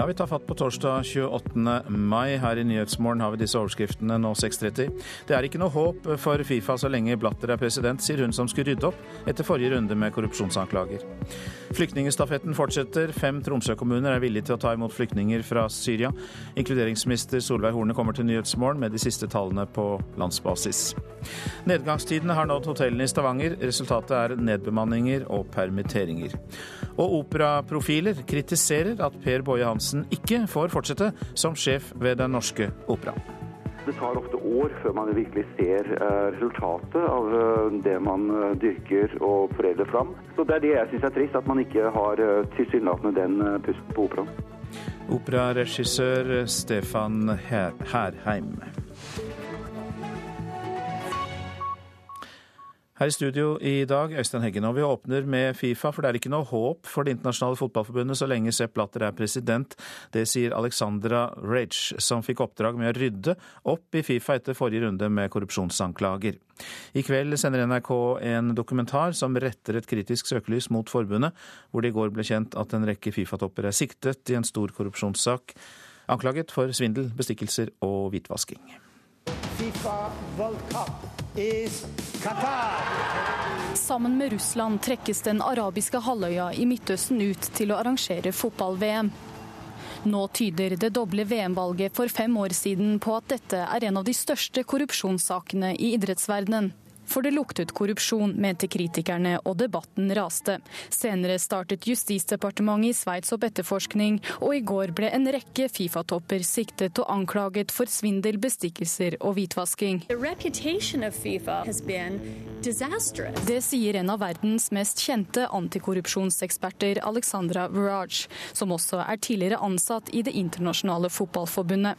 Ja, Vi tar fatt på torsdag 28. mai. Her i Nyhetsmorgen har vi disse overskriftene nå 6.30. Det er ikke noe håp for Fifa så lenge Blatter er president, sier hun som skulle rydde opp etter forrige runde med korrupsjonsanklager. Flyktningstafetten fortsetter. Fem Tromsø-kommuner er villige til å ta imot flyktninger fra Syria. Inkluderingsminister Solveig Horne kommer til Nyhetsmorgen med de siste tallene på landsbasis. Nedgangstidene har nådd hotellene i Stavanger. Resultatet er nedbemanninger og permitteringer. Og operaprofiler kritiserer at Per Boje Hansen ikke får fortsette som sjef ved Den norske opera. Det tar ofte år før man virkelig ser eh, resultatet av eh, det man eh, dyrker og foredler fram. Så Det er det jeg syns er trist, at man ikke har tilsynelatende den pusten på operaen. Operaregissør Stefan Herheim. Her i studio i dag, Øystein Heggen, og vi åpner med Fifa, for det er ikke noe håp for Det internasjonale fotballforbundet så lenge Sepp Blatter er president. Det sier Alexandra Rage, som fikk oppdrag med å rydde opp i Fifa etter forrige runde med korrupsjonsanklager. I kveld sender NRK en dokumentar som retter et kritisk søkelys mot forbundet, hvor det i går ble kjent at en rekke Fifa-topper er siktet i en stor korrupsjonssak, anklaget for svindel, bestikkelser og hvitvasking. FIFA World Cup is Qatar. Sammen med Russland trekkes den arabiske halvøya i Midtøsten ut til å arrangere fotball-VM. Nå tyder det doble VM-valget for fem år siden på at dette er en av de største korrupsjonssakene i idrettsverdenen. For det luktet korrupsjon, mente kritikerne, og debatten raste. Senere startet Justisdepartementet i Sveits opp etterforskning, og i går ble en rekke Fifa-topper siktet og anklaget for svindel, bestikkelser og hvitvasking. Det sier en av verdens mest kjente antikorrupsjonseksperter, Alexandra Viraj, som også er tidligere ansatt i Det internasjonale fotballforbundet.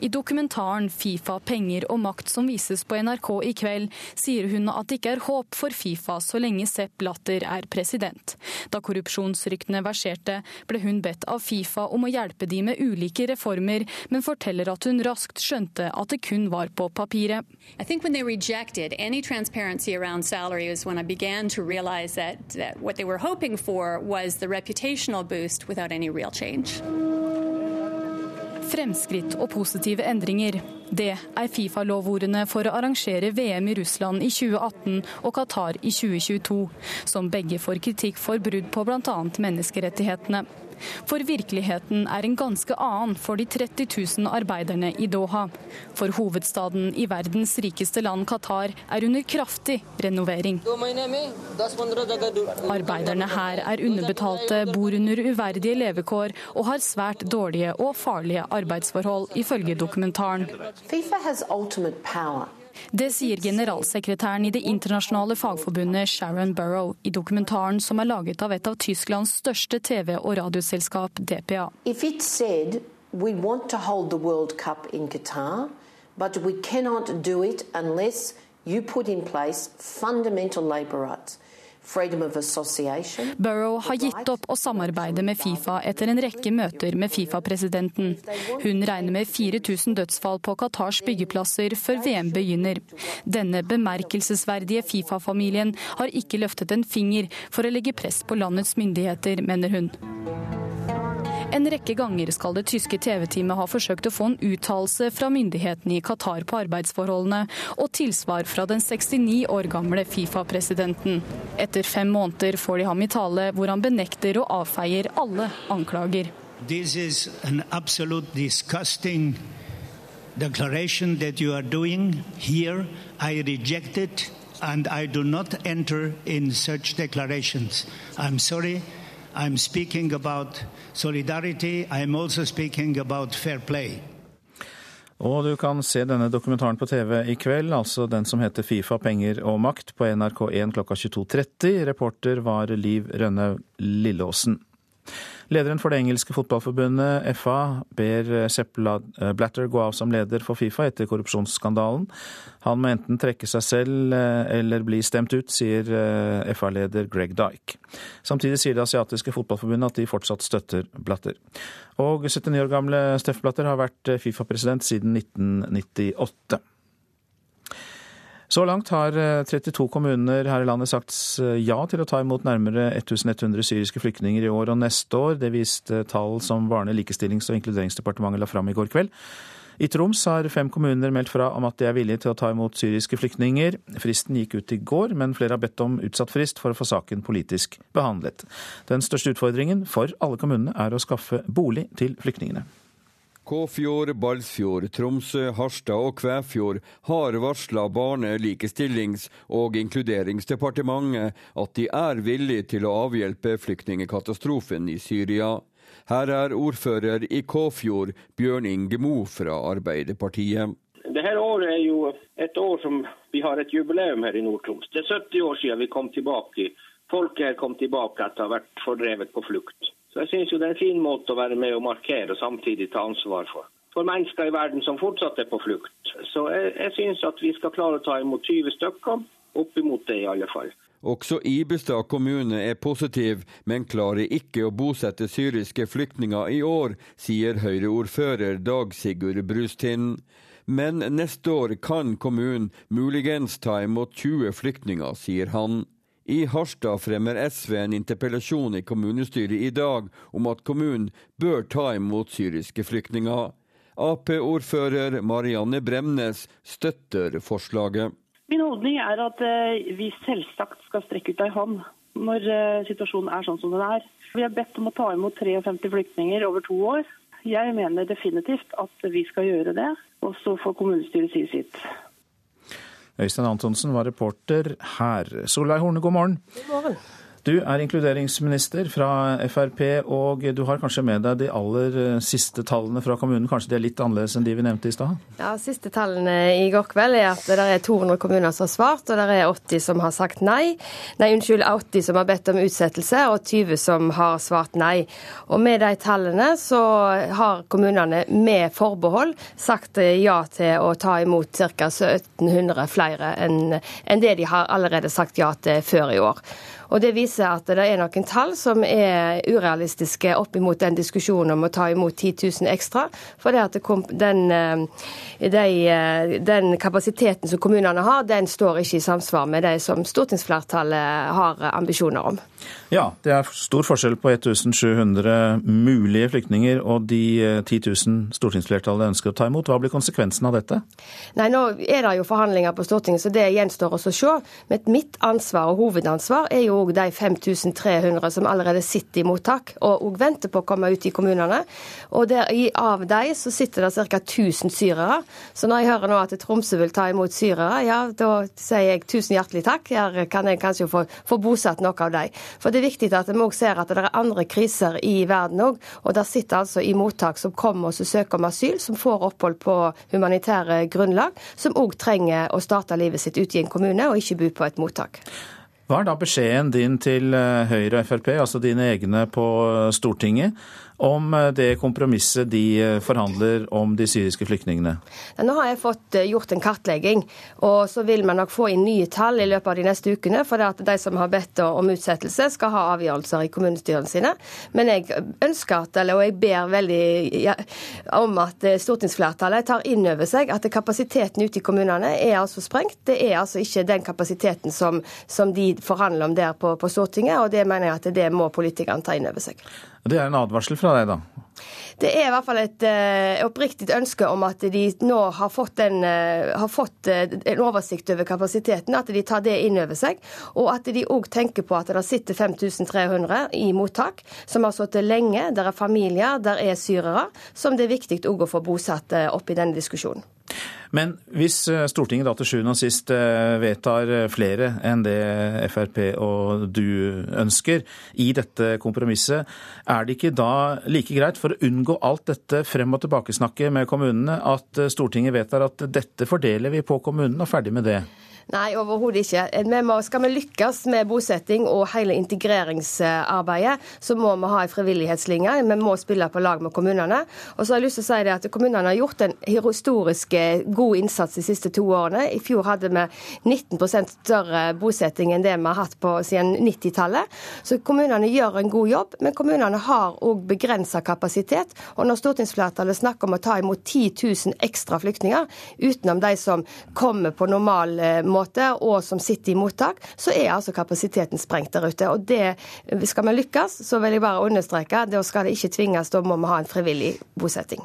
I dokumentaren 'Fifa, penger og makt' som vises på NRK i kveld, sier hun at det ikke er håp for Fifa så lenge Sepp Latter er president. Da korrupsjonsryktene verserte, ble hun bedt av Fifa om å hjelpe de med ulike reformer, men forteller at hun raskt skjønte at det kun var på papiret. I think when they rejected any transparency around salary was when I began to realize that, that what they were hoping for was the reputational boost without. Fremskritt og positive endringer. Det er Fifa-lovordene for å arrangere VM i Russland i 2018 og Qatar i 2022, som begge får kritikk for brudd på bl.a. menneskerettighetene. For virkeligheten er en ganske annen for de 30 000 arbeiderne i Doha. For hovedstaden i verdens rikeste land, Qatar, er under kraftig renovering. Arbeiderne her er underbetalte, bor under uverdige levekår og har svært dårlige og farlige arbeidsforhold, ifølge dokumentaren. FIFA has ultimate power. Det sier generalsekretæren i det internasjonale fagforbundet Sharon Burrow i dokumentaren som er laget av et av Tysklands største TV- og radioselskap, DPA. Said, Qatar, but we cannot do it unless you put in place fundamental labour rights. Burrow har gitt opp å samarbeide med Fifa etter en rekke møter med Fifa-presidenten. Hun regner med 4000 dødsfall på Qatars byggeplasser før VM begynner. Denne bemerkelsesverdige Fifa-familien har ikke løftet en finger for å legge press på landets myndigheter, mener hun. En rekke ganger skal det tyske TV-teamet ha forsøkt å få en uttalelse fra myndighetene i Qatar på arbeidsforholdene, og tilsvar fra den 69 år gamle Fifa-presidenten. Etter fem måneder får de ham i tale, hvor han benekter og avfeier alle anklager. This is an absolute disgusting declaration that you are doing here. I reject it and I do not enter in such declarations. I'm sorry. I'm speaking about solidarity. I'm also speaking about fair play. Og du kan se denne dokumentaren på TV i kveld, altså den som heter Fifa, penger og makt, på NRK1 klokka 22.30. Reporter var Liv Rønne Lilleåsen. Lederen for det engelske fotballforbundet, FA, ber Sepp Blatter gå av som leder for Fifa etter korrupsjonsskandalen. Han må enten trekke seg selv eh, eller bli stemt ut, sier eh, FA-leder Greg Dyke. Samtidig sier det asiatiske fotballforbundet at de fortsatt støtter Blatter. Og 79 år gamle Steff Blatter har vært Fifa-president siden 1998. Så langt har 32 kommuner her i landet sagt ja til å ta imot nærmere 1100 syriske flyktninger i år og neste år. Det viste tall som Barne-, likestillings- og inkluderingsdepartementet la fram i går kveld. I Troms har fem kommuner meldt fra om at de er villige til å ta imot syriske flyktninger. Fristen gikk ut i går, men flere har bedt om utsatt frist for å få saken politisk behandlet. Den største utfordringen for alle kommunene er å skaffe bolig til flyktningene. Kåfjord, Balsfjord, Tromsø, Harstad og Kvæfjord har varsla Barne-, likestillings- og inkluderingsdepartementet at de er villige til å avhjelpe flyktningkatastrofen i Syria. Her er ordfører i Kåfjord, Bjørn Inge Mo fra Arbeiderpartiet. Dette året er jo et år som vi har et jubileum her i Nord-Troms. Det er 70 år siden vi kom tilbake. Folket her kom tilbake etter å ha vært fordrevet på flukt. Så jeg synes jo det er en fin måte å være med og markere og samtidig ta ansvar for. For mennesker i verden som fortsatt er på flukt. Så jeg, jeg synes at vi skal klare å ta imot 20 stykker. Oppimot det, i alle fall. Også Ibestad kommune er positiv, men klarer ikke å bosette syriske flyktninger i år, sier Høyre-ordfører Dag Sigurd Brustind. Men neste år kan kommunen muligens ta imot 20 flyktninger, sier han. I Harstad fremmer SV en interpellasjon i kommunestyret i dag om at kommunen bør ta imot syriske flyktninger. Ap-ordfører Marianne Bremnes støtter forslaget. Min holdning er at eh, vi selvsagt skal strekke ut ei hånd når eh, situasjonen er sånn som den er. Vi har bedt om å ta imot 53 flyktninger over to år. Jeg mener definitivt at vi skal gjøre det, og så får kommunestyret si sitt. Øystein Antonsen var reporter her. Solveig Horne, god morgen. God morgen. Du er inkluderingsminister fra Frp, og du har kanskje med deg de aller eh, siste tallene fra kommunen. Kanskje de er litt annerledes enn de vi nevnte i stad? Ja, Siste tallene i går kveld er at det er 200 kommuner som har svart, og det er 80 som har sagt nei. Nei, unnskyld, 80 som har bedt om utsettelse, og 20 som har svart nei. Og med de tallene så har kommunene med forbehold sagt ja til å ta imot ca. 1700 flere enn det de har allerede sagt ja til før i år. Og Det viser at det er noen tall som er urealistiske opp imot den diskusjonen om å ta imot 10 000 ekstra. For det at den, eh, de, eh, den, kapasiteten som kommunene har, den står ikke i samsvar med det som stortingsflertallet har ambisjoner om. Ja, det er stor forskjell på 1700 mulige flyktninger og de 10 eh, 000 stortingsflertallet ønsker å ta imot. Hva blir konsekvensen av dette? Nei, Nå er det jo forhandlinger på Stortinget, så det gjenstår oss å se. Men mitt ansvar og hovedansvar er jo òg de 5300 som allerede sitter i mottak og, og venter på å komme ut i kommunene. Og der, av de så sitter det ca. 1000 syrere. Så når jeg hører nå at Tromsø vil ta imot syrere, ja, da sier jeg tusen hjertelig takk. Her kan jeg kanskje få, få bosatt noe av dem. For det er viktig at vi òg ser at det er andre kriser i verden òg. Og der sitter altså i mottak som kommer og søker om asyl, som får opphold på humanitære grunnlag, som òg trenger å starte livet sitt ute i en kommune og ikke bo på et mottak. Hva er da beskjeden din til eh, Høyre og Frp, altså dine egne på Stortinget, om eh, det kompromisset de eh, forhandler om de syriske flyktningene? Nå har jeg fått eh, gjort en kartlegging, og så vil man nok få inn nye tall i løpet av de neste ukene. For det at de som har bedt om utsettelse, skal ha avgjørelser i kommunestyrene sine. Men jeg ønsker at, eller, og jeg ber veldig ja, om at stortingsflertallet tar inn over seg at kapasiteten ute i kommunene er altså sprengt. Det er altså ikke den kapasiteten som, som de forhandler om der på, på Stortinget, og det mener jeg at det må politikerne ta inn over seg. Det er en advarsel fra deg, da? Det er i hvert fall et uh, oppriktig ønske om at de nå har fått, en, uh, har fått uh, en, oversikt over kapasiteten, at de tar det inn over seg. Og at de òg tenker på at det sitter 5300 i mottak, som har sittet lenge. Der er familier, der er syrere, som det er viktig å få bosatt opp i denne diskusjonen. Men hvis eh, Stortinget da til sjuende og sist eh, vedtar eh, flere enn det Frp og du ønsker i dette kompromisset, er det ikke da like greit, for å unngå alt dette frem og tilbakesnakket med kommunene, at Stortinget vedtar at dette fordeler vi på kommunene, og ferdig med det? Nei, overhodet ikke. Vi må, skal vi lykkes med bosetting og hele integreringsarbeidet, så må vi ha en frivillighetslinje. Vi må spille på lag med kommunene. Og så har jeg lyst til å si det at Kommunene har gjort en historisk eh, god innsats de siste to årene. I fjor hadde vi 19 større bosetting enn det vi har hatt på siden 90-tallet. Så kommunene gjør en god jobb, men kommunene har òg begrensa kapasitet. Og når stortingsflertallet snakker om å ta imot 10 000 ekstra flyktninger, utenom de som kommer på normal måte, måte, og som sitter i mottak, så er altså kapasiteten sprengt der ute. Og det, Skal vi lykkes, så vil jeg bare understreke, da skal det ikke tvinges, da må vi ha en frivillig bosetting.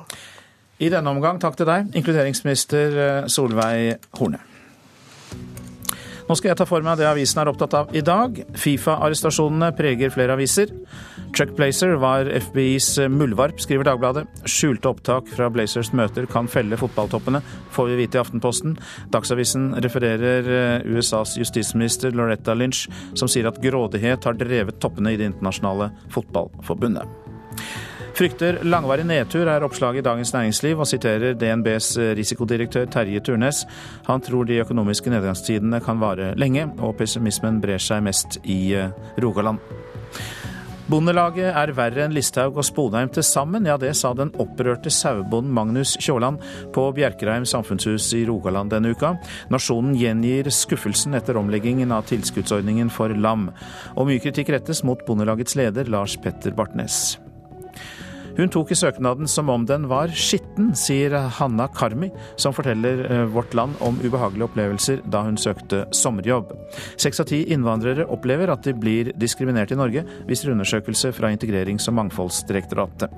I denne omgang takk til deg, inkluderingsminister eh, Solveig Horne. Nå skal jeg ta for meg det avisen er opptatt av i dag. Fifa-arrestasjonene preger flere aviser. Chuck Blazer var FBIs muldvarp, skriver Dagbladet. Skjulte opptak fra Blazers møter kan felle fotballtoppene, får vi vite i Aftenposten. Dagsavisen refererer eh, USAs justisminister Loretta Lynch, som sier at grådighet har drevet toppene i Det internasjonale fotballforbundet. Frykter langvarig nedtur, er oppslaget i Dagens Næringsliv, og siterer DNBs risikodirektør Terje Turnes. Han tror de økonomiske nedgangstidene kan vare lenge, og pessimismen brer seg mest i eh, Rogaland. Bondelaget er verre enn Listhaug og Sponheim til sammen, ja det sa den opprørte sauebonden Magnus Kjåland på Bjerkreim samfunnshus i Rogaland denne uka. Nasjonen gjengir skuffelsen etter omleggingen av tilskuddsordningen for lam. Og mye kritikk rettes mot Bondelagets leder Lars Petter Bartnes. Hun tok i søknaden som om den var skitten, sier Hanna Karmi, som forteller eh, Vårt Land om ubehagelige opplevelser da hun søkte sommerjobb. Seks av ti innvandrere opplever at de blir diskriminert i Norge, viser undersøkelse fra Integrerings- og mangfoldsdirektoratet.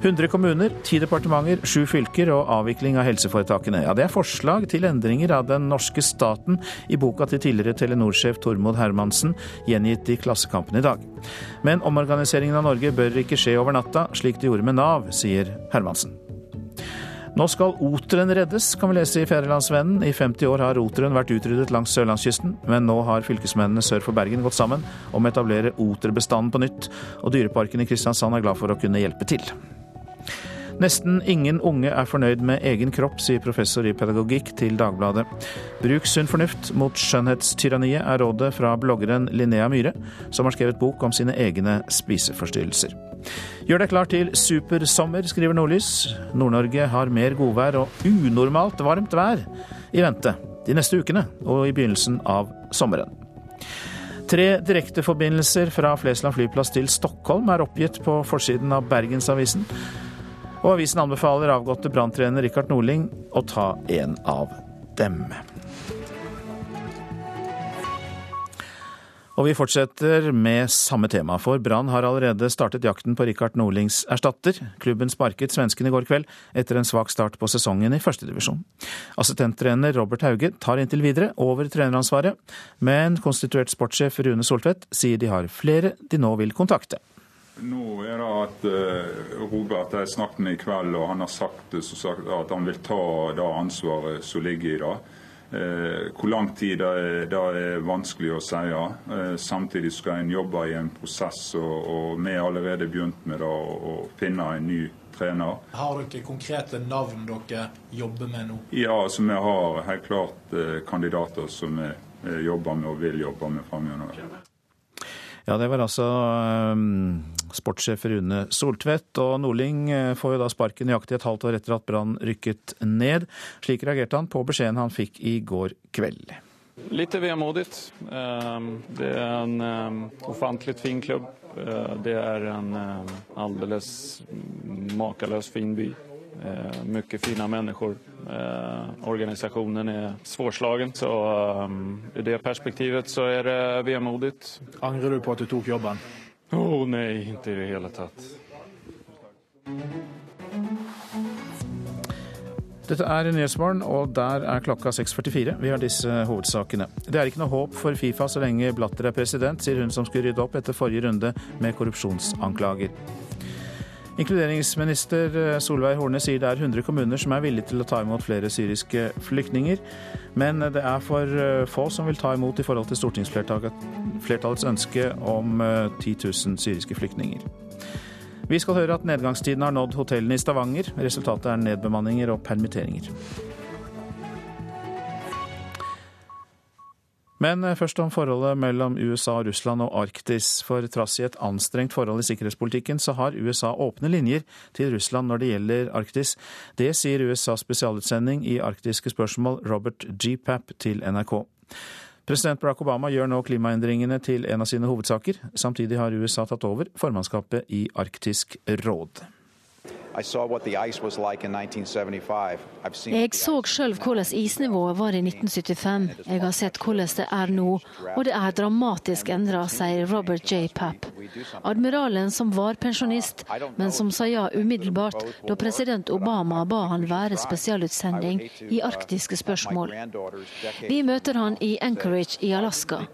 100 kommuner, 10 departementer, 7 fylker og avvikling av helseforetakene. Ja, Det er forslag til endringer av den norske staten i boka til tidligere Telenor-sjef Tormod Hermansen, gjengitt i Klassekampen i dag. Men omorganiseringen av Norge bør ikke skje over natta, slik det gjorde med Nav, sier Hermansen. Nå skal oteren reddes, kan vi lese i Fædrelandsvennen. I 50 år har oteren vært utryddet langs sørlandskysten, men nå har fylkesmennene sør for Bergen gått sammen om å etablere oterbestanden på nytt, og Dyreparken i Kristiansand er glad for å kunne hjelpe til. Nesten ingen unge er fornøyd med egen kropp, sier professor i pedagogikk til Dagbladet. Bruk sunn fornuft mot skjønnhetstyranniet, er rådet fra bloggeren Linnea Myhre, som har skrevet bok om sine egne spiseforstyrrelser. Gjør deg klar til supersommer, skriver Nordlys. Nord-Norge har mer godvær og unormalt varmt vær i vente de neste ukene og i begynnelsen av sommeren. Tre direkteforbindelser fra Flesland flyplass til Stockholm er oppgitt på forsiden av Bergensavisen. Og avisen anbefaler avgåtte branntrener Rikard Norling å ta en av dem. Og vi fortsetter med samme tema, for Brann har allerede startet jakten på Rikard Nordlings erstatter. Klubben sparket svensken i går kveld etter en svak start på sesongen i førstedivisjon. Assistenttrener Robert Hauge tar inntil videre over treneransvaret, men konstituert sportssjef Rune Soltvedt sier de har flere de nå vil kontakte. Nå er det at uh, Robert jeg snakket med i kveld, og han har sagt, sagt at han vil ta det ansvaret som ligger i det. Uh, hvor lang tid det er, det er vanskelig å si. Uh, samtidig skal en jobbe i en prosess, og, og vi har allerede begynt med det å finne en ny trener. Har dere konkrete navn dere jobber med nå? Ja, altså vi har helt klart kandidater som vi jobber med og vil jobbe med framover. Ja, det var altså um, sportssjef Rune Soltvedt. Og Nordling eh, får jo da sparken nøyaktig et halvt år etter at Brann rykket ned. Slik reagerte han på beskjeden han fikk i går kveld. Litt vemodig. Ehm, det er en ehm, ofantlig fin klubb. Eh, det er en aldeles makeløs fin by. Eh, mye fine mennesker. Eh, organisasjonen er svårslagen. Så um, i det perspektivet så er det vemodig. Angrer du på at du tok jobben? Å oh, nei, ikke i det hele tatt. Dette er Nyhetsmorgen, og der er klokka 6.44. Vi har disse hovedsakene. Det er ikke noe håp for Fifa så lenge Blatter er president, sier hun som skulle rydde opp etter forrige runde med korrupsjonsanklager. Inkluderingsminister eh, Solveig Horne sier det er 100 kommuner som er villige til å ta imot flere syriske flyktninger. Men det er for eh, få som vil ta imot i forhold til stortingsflertallets ønske om 10 eh, 000 syriske flyktninger. Vi skal høre at nedgangstiden har nådd hotellene i Stavanger. Resultatet er nedbemanninger og permitteringer. Men eh, først om forholdet mellom USA Russland og Arktis. For trass i et anstrengt forhold i sikkerhetspolitikken, så har USA åpne linjer til Russland når det gjelder Arktis. Det sier USAs spesialutsending i arktiske spørsmål, Robert G. Papp, til NRK. President Barack Obama gjør nå klimaendringene til en av sine hovedsaker. Samtidig har USA tatt over formannskapet i Arktisk råd. Jeg så sjøl hvordan isnivået var i 1975. Jeg har sett hvordan det er nå, og det er dramatisk endra, sier Robert J. Papp. Admiralen som var pensjonist, men som sa ja umiddelbart da president Obama ba han være spesialutsending i arktiske spørsmål. Vi møter han i Anchorage i Alaska.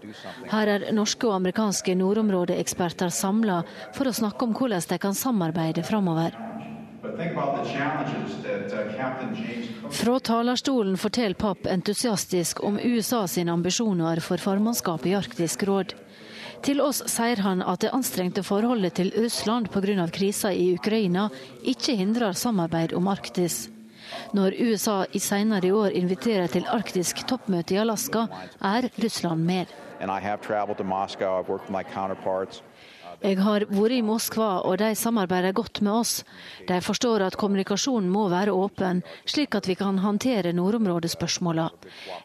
Her er norske og amerikanske nordområdeeksperter samla for å snakke om hvordan de kan samarbeide framover. Fra talerstolen forteller Papp entusiastisk om USA sine ambisjoner for formannskapet i Arktisk råd. Til oss sier han at det anstrengte forholdet til Russland pga. krisa i Ukraina ikke hindrer samarbeid om Arktis. Når USA i senere i år inviterer til arktisk toppmøte i Alaska, er Russland med. And I have traveled to Moscow. I've worked with my counterparts. Jeg har vært i Moskva, og de samarbeider godt med oss. De forstår at kommunikasjonen må være åpen, slik at vi kan håndtere nordområdespørsmåla.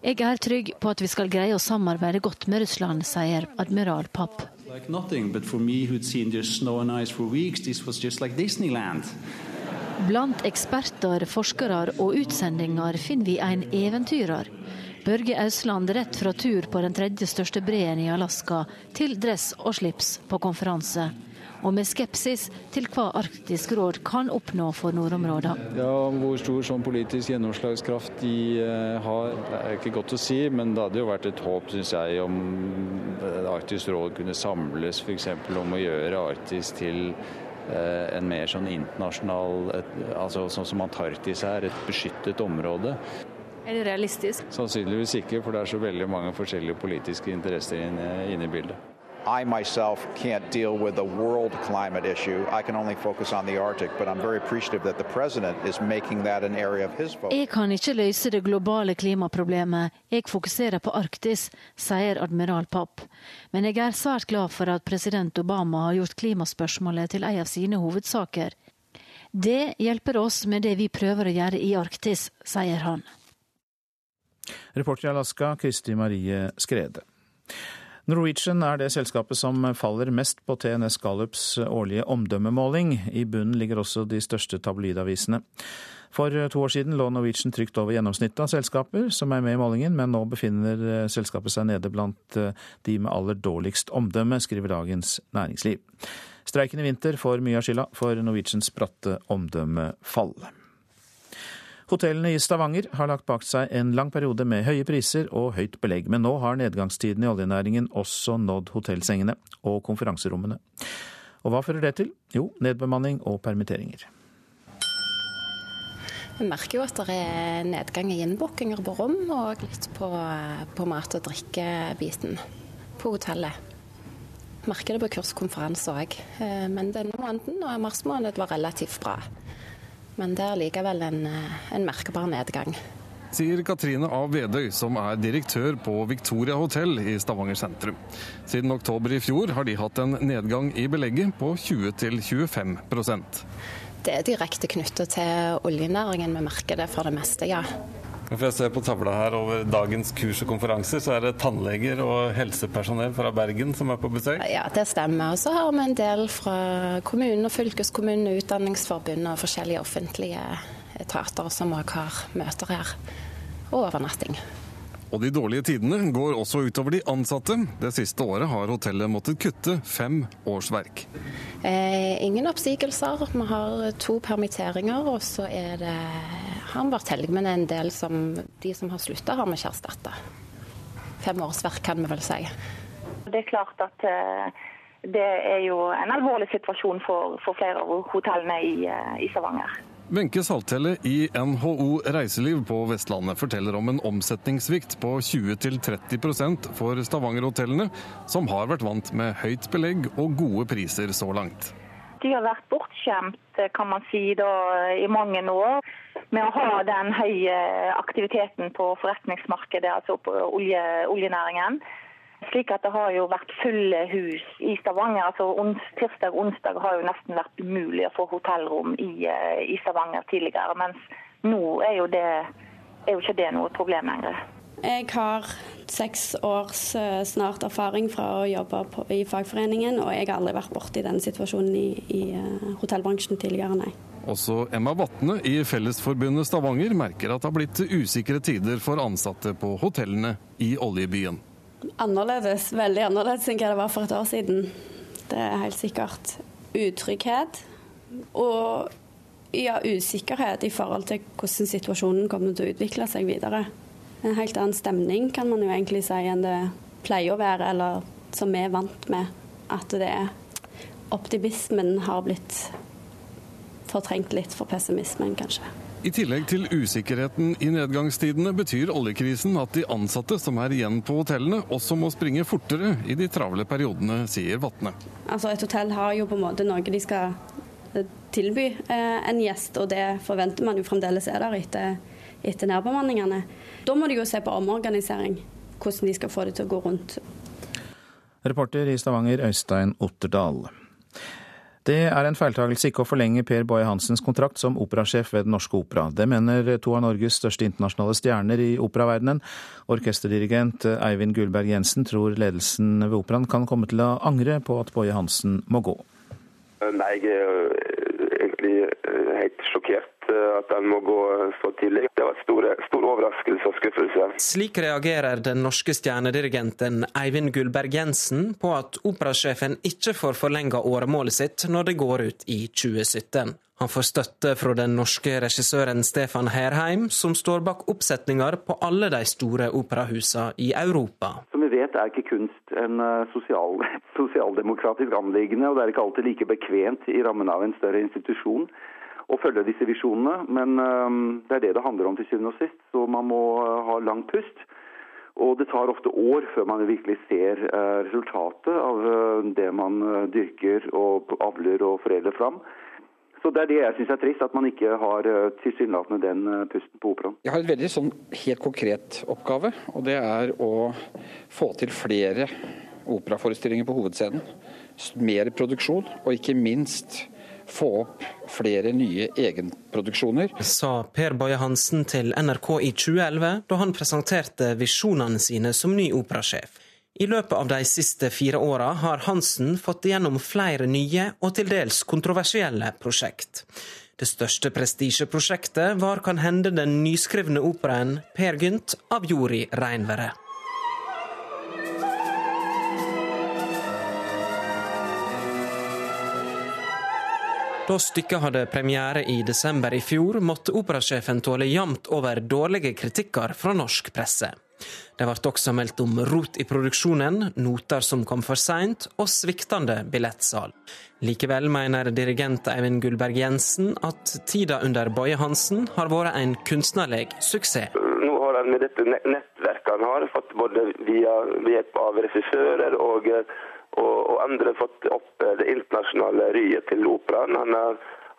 Jeg er trygg på at vi skal greie å samarbeide godt med Russland, sier admiral Papp. Blant eksperter, forskere og utsendinger finner vi en eventyrer. Børge Ausland rett fra tur på den tredje største breen i Alaska til dress og slips på konferanse. Og med skepsis til hva Arktisk råd kan oppnå for nordområdene. Ja, Hvor stor sånn politisk gjennomslagskraft de uh, har, det er ikke godt å si. Men det hadde jo vært et håp, syns jeg, om eh, Arktisk råd kunne samles f.eks. om å gjøre Arktis til uh, en mer sånn internasjonal altså Sånn som Antarktis er, et beskyttet område. Er det realistisk? Sannsynligvis ikke, for det er så veldig mange forskjellige politiske interesser inne, inne i bildet. I myself can't deal with the world climate issue. I can only focus on the Arctic, but I'm very appreciative that the president is making that an area of his focus. Jeg kan ikke løse det globale klimaproblemet. Jeg fokuserer på Arktis, sier admiral Papp. Men jeg er svært glad for at president Obama har gjort klimaspørsmålet til en av sine hovedsaker. Det hjelper oss med det vi prøver å gjøre i Arktis, sier han. Reporter i Alaska, Kristi Marie Skrede. Norwegian er det selskapet som faller mest på TNS Gallups årlige omdømmemåling. I bunnen ligger også de største tabloidavisene. For to år siden lå Norwegian trygt over gjennomsnittet av selskaper som er med i målingen, men nå befinner selskapet seg nede blant de med aller dårligst omdømme, skriver Dagens Næringsliv. Streiken i vinter får mye av skylda for Norwegians bratte omdømmefall. Hotellene i Stavanger har lagt bak seg en lang periode med høye priser og høyt belegg, men nå har nedgangstiden i oljenæringen også nådd hotellsengene og konferanserommene. Og hva fører det til? Jo, nedbemanning og permitteringer. Vi merker jo at det er nedgang i innbookinger på rom, og litt på, på mat- og drikkebiten på hotellet. Merker det på kurskonferanse òg. Eh, men denne måneden og mars måned var relativt bra. Men det er likevel en, eh, en merkbar nedgang. Sier Katrine A. Vedøy, som er direktør på Victoria hotell i Stavanger sentrum. Siden oktober i fjor har de hatt en nedgang i belegget på 20-25% Det er direkte knyttet til oljenæringen vi merker det for det meste, ja. For jeg ser på tavla her over dagens kurs og konferanser, så er det tannleger og helsepersonell fra Bergen som er på besøk? Ja, det stemmer. Og så har vi en del fra kommunen og fylkeskommunen, Utdanningsforbundet og forskjellige offentlige etater som òg har møter her. Og overnatting. Og de dårlige tidene går også utover de ansatte. Det siste året har hotellet måttet kutte fem årsverk. Eh, ingen oppsigelser. Vi har to permitteringer, og så er det har vi vært heldige, men en del som de som har slutta, har vi ikke erstatta. Fem årsverk, kan vi vel si. Det er klart at eh, det er jo en alvorlig situasjon for, for flere av hotellene i, eh, i Stavanger. Wenche Salthelle i NHO Reiseliv på Vestlandet forteller om en omsetningssvikt på 20-30% for Stavanger-hotellene, som har vært vant med høyt belegg og gode priser så langt. De har vært bortskjemt kan man si, da, i mange år med å ha den høye aktiviteten på forretningsmarkedet, altså på olje, oljenæringen. Slik at det har jo vært fulle hus i Stavanger. altså ons, Tirsdag og onsdag har jo nesten vært umulig å få hotellrom i, eh, i Stavanger tidligere. Mens nå er jo, det, er jo ikke det noe problem lenger. Jeg har seks års eh, snart erfaring fra å jobbe på, i fagforeningen, og jeg har aldri vært borti den situasjonen i, i uh, hotellbransjen tidligere, nei. Også Emma Vatne i Fellesforbundet Stavanger merker at det har blitt usikre tider for ansatte på hotellene i oljebyen. Annerledes, veldig annerledes enn hva det var for et år siden. Det er helt sikkert utrygghet og ja, usikkerhet i forhold til hvordan situasjonen kommer til å utvikle seg videre. En helt annen stemning kan man jo egentlig si enn det pleier å være, eller som vi er vant med. At det er optimismen har blitt fortrengt litt for pessimismen, kanskje. I tillegg til usikkerheten i nedgangstidene betyr oljekrisen at de ansatte som er igjen på hotellene, også må springe fortere i de travle periodene, sier Vatne. Altså Et hotell har jo på en måte noe de skal eh, tilby eh, en gjest, og det forventer man jo fremdeles er der etter, etter nedbemanningene. Da må de jo se på omorganisering, hvordan de skal få det til å gå rundt. Reporter i Stavanger, Øystein Otterdal. Det er en feiltagelse ikke å forlenge Per Boje Hansens kontrakt som operasjef ved Den Norske Opera. Det mener to av Norges største internasjonale stjerner i operaverdenen. Orkesterdirigent Eivind Gullberg Jensen tror ledelsen ved operaen kan komme til å angre på at Boje Hansen må gå. Nei, jeg er egentlig helt sjokkert Eh, at den må gå så tidlig. Det var stor, stor overraskelse og skuffelse. Slik reagerer den norske stjernedirigenten Eivind Gullberg Jensen på at operasjefen ikke får forlenga åremålet sitt når det går ut i 2017. Han får støtte fra den norske regissøren Stefan Herheim, som står bak oppsetninger på alle de store operahusene i Europa. Som vi vet er ikke kunst en eh, sosial, sosialdemokratisk anliggende, og det er ikke alltid like bekvemt i rammen av en større institusjon å følge disse visjonene. Men det er det det handler om til syvende og sist. Så man må ha lang pust. Og det tar ofte år før man virkelig ser resultatet av det man dyrker og avler og foredler fram. Så Det er det jeg syns er trist, at man ikke har tilsynelatende den pusten på operaen. Jeg har et veldig sånn helt konkret oppgave, og det er å få til flere operaforestillinger på hovedscenen. Mer produksjon, og ikke minst få flere nye egenproduksjoner. Sa Per Boje Hansen til NRK i 2011, da han presenterte visjonene sine som ny operasjef. I løpet av de siste fire åra har Hansen fått igjennom flere nye og til dels kontroversielle prosjekt. Det største prestisjeprosjektet var kan hende den nyskrivne operaen Per Gynt av Jori Reinvere. Da stykket hadde premiere i desember i fjor, måtte operasjefen tåle jevnt over dårlige kritikker fra norsk presse. Det ble også meldt om rot i produksjonen, noter som kom for seint, og sviktende billettsal. Likevel mener dirigent Eivind Gullberg Jensen at tida under Boje Hansen har vært en kunstnerlig suksess. Nå har han med dette nettverket han har, fått både via hjelp av regissører og og, og andre fått opp eh, det internasjonale ryet til operaen. Han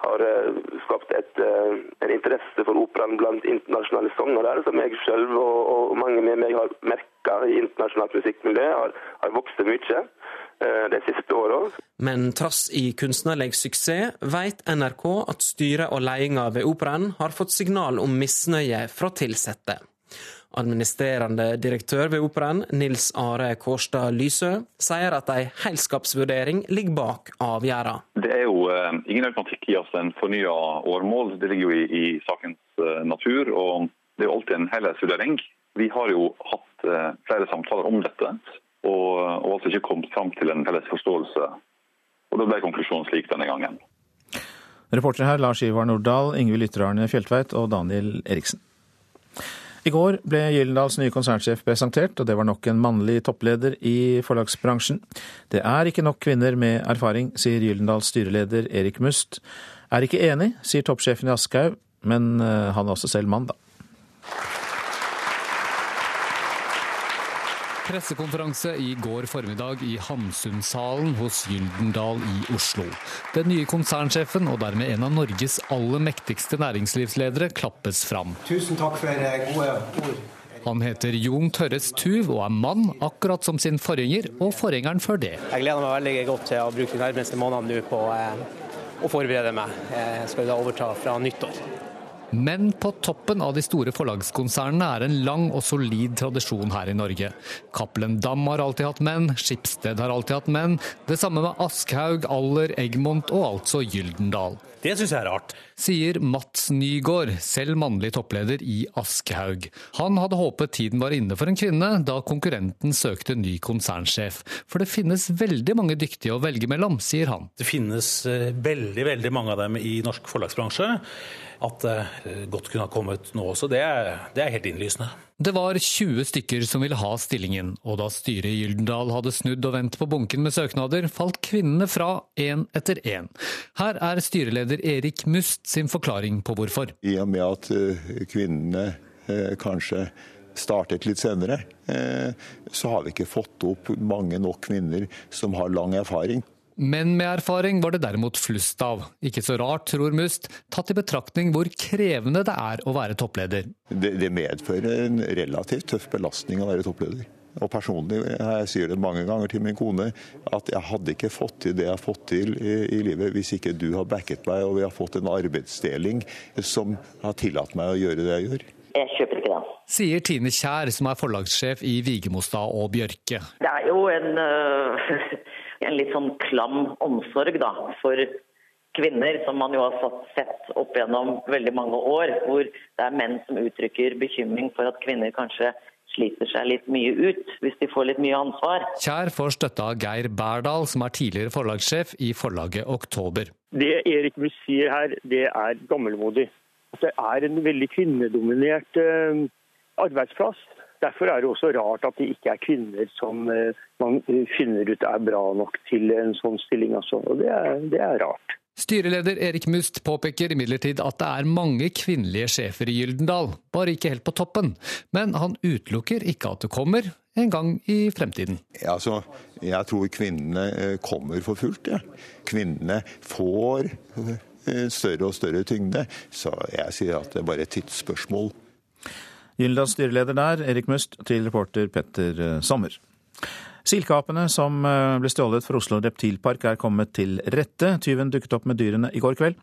har eh, skapt et, eh, en interesse for operaen blant internasjonale sangere, som jeg selv og, og, mange med meg har merka i internasjonalt musikkmiljø, har, har vokst mye de siste åra. Men trass i kunstnerlig suksess vet NRK at styret og ledelsen ved operaen har fått signal om misnøye fra ansatte. Administrerende direktør ved operaen, Nils Are Kårstad Lysø, sier at ei heilskapsvurdering ligger bak avgjørelsen. Det er jo uh, ingen automatikk i oss en fornya åremål. Det ligger jo i, i sakens uh, natur. og Det er jo alltid en helhetsvurdering. Vi har jo hatt uh, flere samtaler om dette, og, og altså ikke kommet fram til en felles forståelse. Og Da ble konklusjonen slik denne gangen. Reportere her Lars Ivar Nordahl, Ingvild Lytterarne Fjeltveit og Daniel Eriksen. I går ble Gyldendals nye konsernsjef presentert, og det var nok en mannlig toppleder i forlagsbransjen. Det er ikke nok kvinner med erfaring, sier Gyldendals styreleder Erik Must. Er ikke enig, sier toppsjefen i Aschehoug, men eh, han er også selv mann, da. Pressekonferanse i går formiddag i Hamsunsalen hos Gyldendal i Oslo. Den nye konsernsjefen, og dermed en av Norges aller mektigste næringslivsledere, klappes fram. Tusen takk for eh, gode ord. Han heter Jon Tørres Tuv og er mann, akkurat som sin forgjenger og forgjengeren før det. Jeg gleder meg veldig godt til å bruke de nærmeste månedene nå på eh, å forberede meg. Jeg skal da overta fra nyttår. Men på toppen av de store forlagskonsernene er en lang og solid tradisjon her i Norge. Cappelen Dam har alltid hatt menn, Skipsted har alltid hatt menn. Det samme med Aschhaug, Aller, Egmont og altså Gyldendal. Det syns jeg er rart. Sier Mats Nygaard, selv mannlig toppleder i Aschehoug. Han hadde håpet tiden var inne for en kvinne da konkurrenten søkte ny konsernsjef. For det finnes veldig mange dyktige å velge mellom, sier han. Det finnes eh, veldig, veldig mange av dem i norsk forlagsbransje. At det godt kunne ha kommet nå også, det er, det er helt innlysende. Det var 20 stykker som ville ha stillingen, og da styret i Gyldendal hadde snudd og vendt på bunken med søknader, falt kvinnene fra én etter én. Her er styreleder Erik Must sin forklaring på hvorfor. I og med at eh, kvinnene eh, kanskje startet litt senere, eh, så har vi ikke fått opp mange nok kvinner som har lang erfaring. Men med erfaring var det derimot flust av. Ikke så rart, tror Must, tatt i betraktning hvor krevende det er å være toppleder. Det, det medfører en relativt tøff belastning å være toppleder. Og personlig, jeg sier det mange ganger til min kone, at jeg hadde ikke fått til det jeg har fått til i, i livet hvis ikke du har backet meg og vi har fått en arbeidsdeling som har tillatt meg å gjøre det jeg gjør. Jeg kjøper ikke den. Sier Tine Kjær, som er forlagssjef i Vigemostad og Bjørke. Det er jo en, uh, en litt sånn klam omsorg da, for kvinner, som man jo har sett opp gjennom veldig mange år, hvor det er menn som uttrykker bekymring for at kvinner kanskje sliter seg litt mye ut hvis de får litt mye ansvar. Kjær får støtte av Geir Berdal, som er tidligere forlagssjef i forlaget Oktober. Det Erik Mus sier her, det er gammelmodig. Det er en veldig kvinnedominert eh, arbeidsplass. Derfor er det også rart at det ikke er kvinner som eh, man finner ut er bra nok til en sånn stilling. Altså. Og det er, det er rart. Styreleder Erik Must påpeker imidlertid at det er mange kvinnelige sjefer i Gyldendal, bare ikke helt på toppen. Men han utelukker ikke at det kommer en gang i fremtiden. Altså, jeg tror kvinnene eh, kommer for fullt. Ja. Kvinnene får større og større tyngde. Så jeg sier at det er bare et tidsspørsmål. Gyldendals styreleder der, Erik Must, til reporter Petter Sommer. Silkeapene som ble stjålet fra Oslo reptilpark er kommet til rette. Tyven dukket opp med dyrene i går kveld.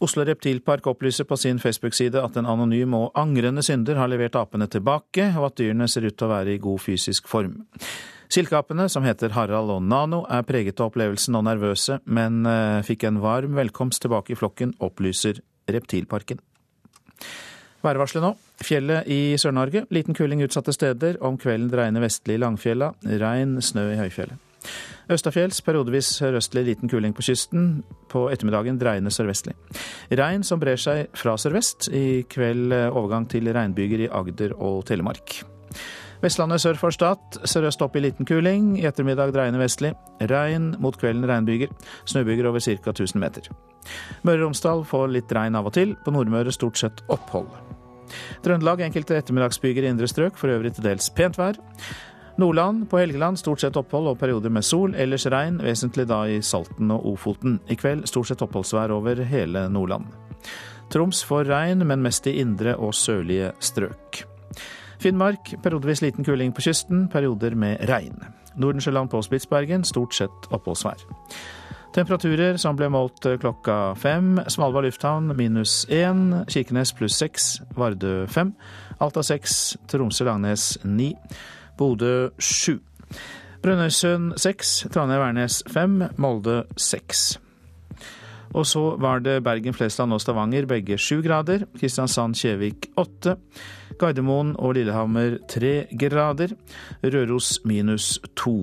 Oslo reptilpark opplyser på sin Facebook-side at en anonym og angrende synder har levert apene tilbake, og at dyrene ser ut til å være i god fysisk form. Silkeapene, som heter Harald og Nano, er preget av opplevelsen og nervøse, men fikk en varm velkomst tilbake i flokken, opplyser Reptilparken. Værvarselet nå. Fjellet i Sør-Norge. Liten kuling utsatte steder. Om kvelden dreiende vestlig i Langfjella. Regn, snø i høyfjellet. Østafjells periodevis sørøstlig liten kuling på kysten. På ettermiddagen dreiende sørvestlig. Regn som brer seg fra sørvest. I kveld overgang til regnbyger i Agder og Telemark. Vestlandet sør for Stad. Sørøst opp i liten kuling. I ettermiddag dreiende vestlig. Regn, mot kvelden regnbyger. Snøbyger over ca. 1000 meter. Møre og Romsdal får litt regn av og til. På Nordmøre stort sett opphold. Trøndelag enkelte ettermiddagsbyger i indre strøk, for øvrig til dels pent vær. Nordland på Helgeland stort sett opphold og perioder med sol, ellers regn, vesentlig da i Salten og Ofoten. I kveld stort sett oppholdsvær over hele Nordland. Troms får regn, men mest i indre og sørlige strøk. Finnmark periodevis liten kuling på kysten, perioder med regn. Nordensjøland på Spitsbergen stort sett oppholdsvær. Temperaturer som ble målt klokka fem. Svalbard lufthavn minus én. Kirkenes pluss seks. Vardø fem. Alta seks. Tromsø-Langnes ni. Bodø sju. Brønnøysund seks. Trondheim-Værnes fem. Molde seks. Og så var det Bergen, Flesland og Stavanger, begge sju grader. Kristiansand-Kjevik åtte. Gardermoen og Lillehammer tre grader. Røros minus to.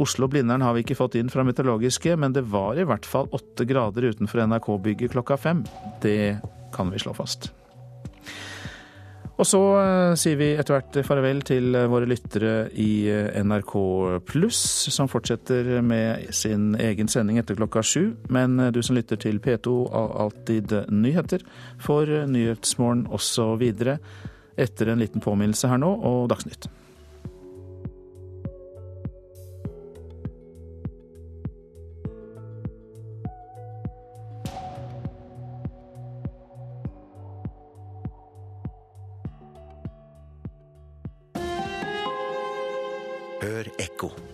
Oslo-Blindern har vi ikke fått inn fra meteorologiske, men det var i hvert fall åtte grader utenfor NRK-bygget klokka fem. Det kan vi slå fast. Og så sier vi etter hvert farvel til våre lyttere i NRK pluss, som fortsetter med sin egen sending etter klokka sju. Men du som lytter til P2 og Alltid nyheter, får Nyhetsmorgen også videre etter en liten påminnelse her nå og Dagsnytt. Hør ekko.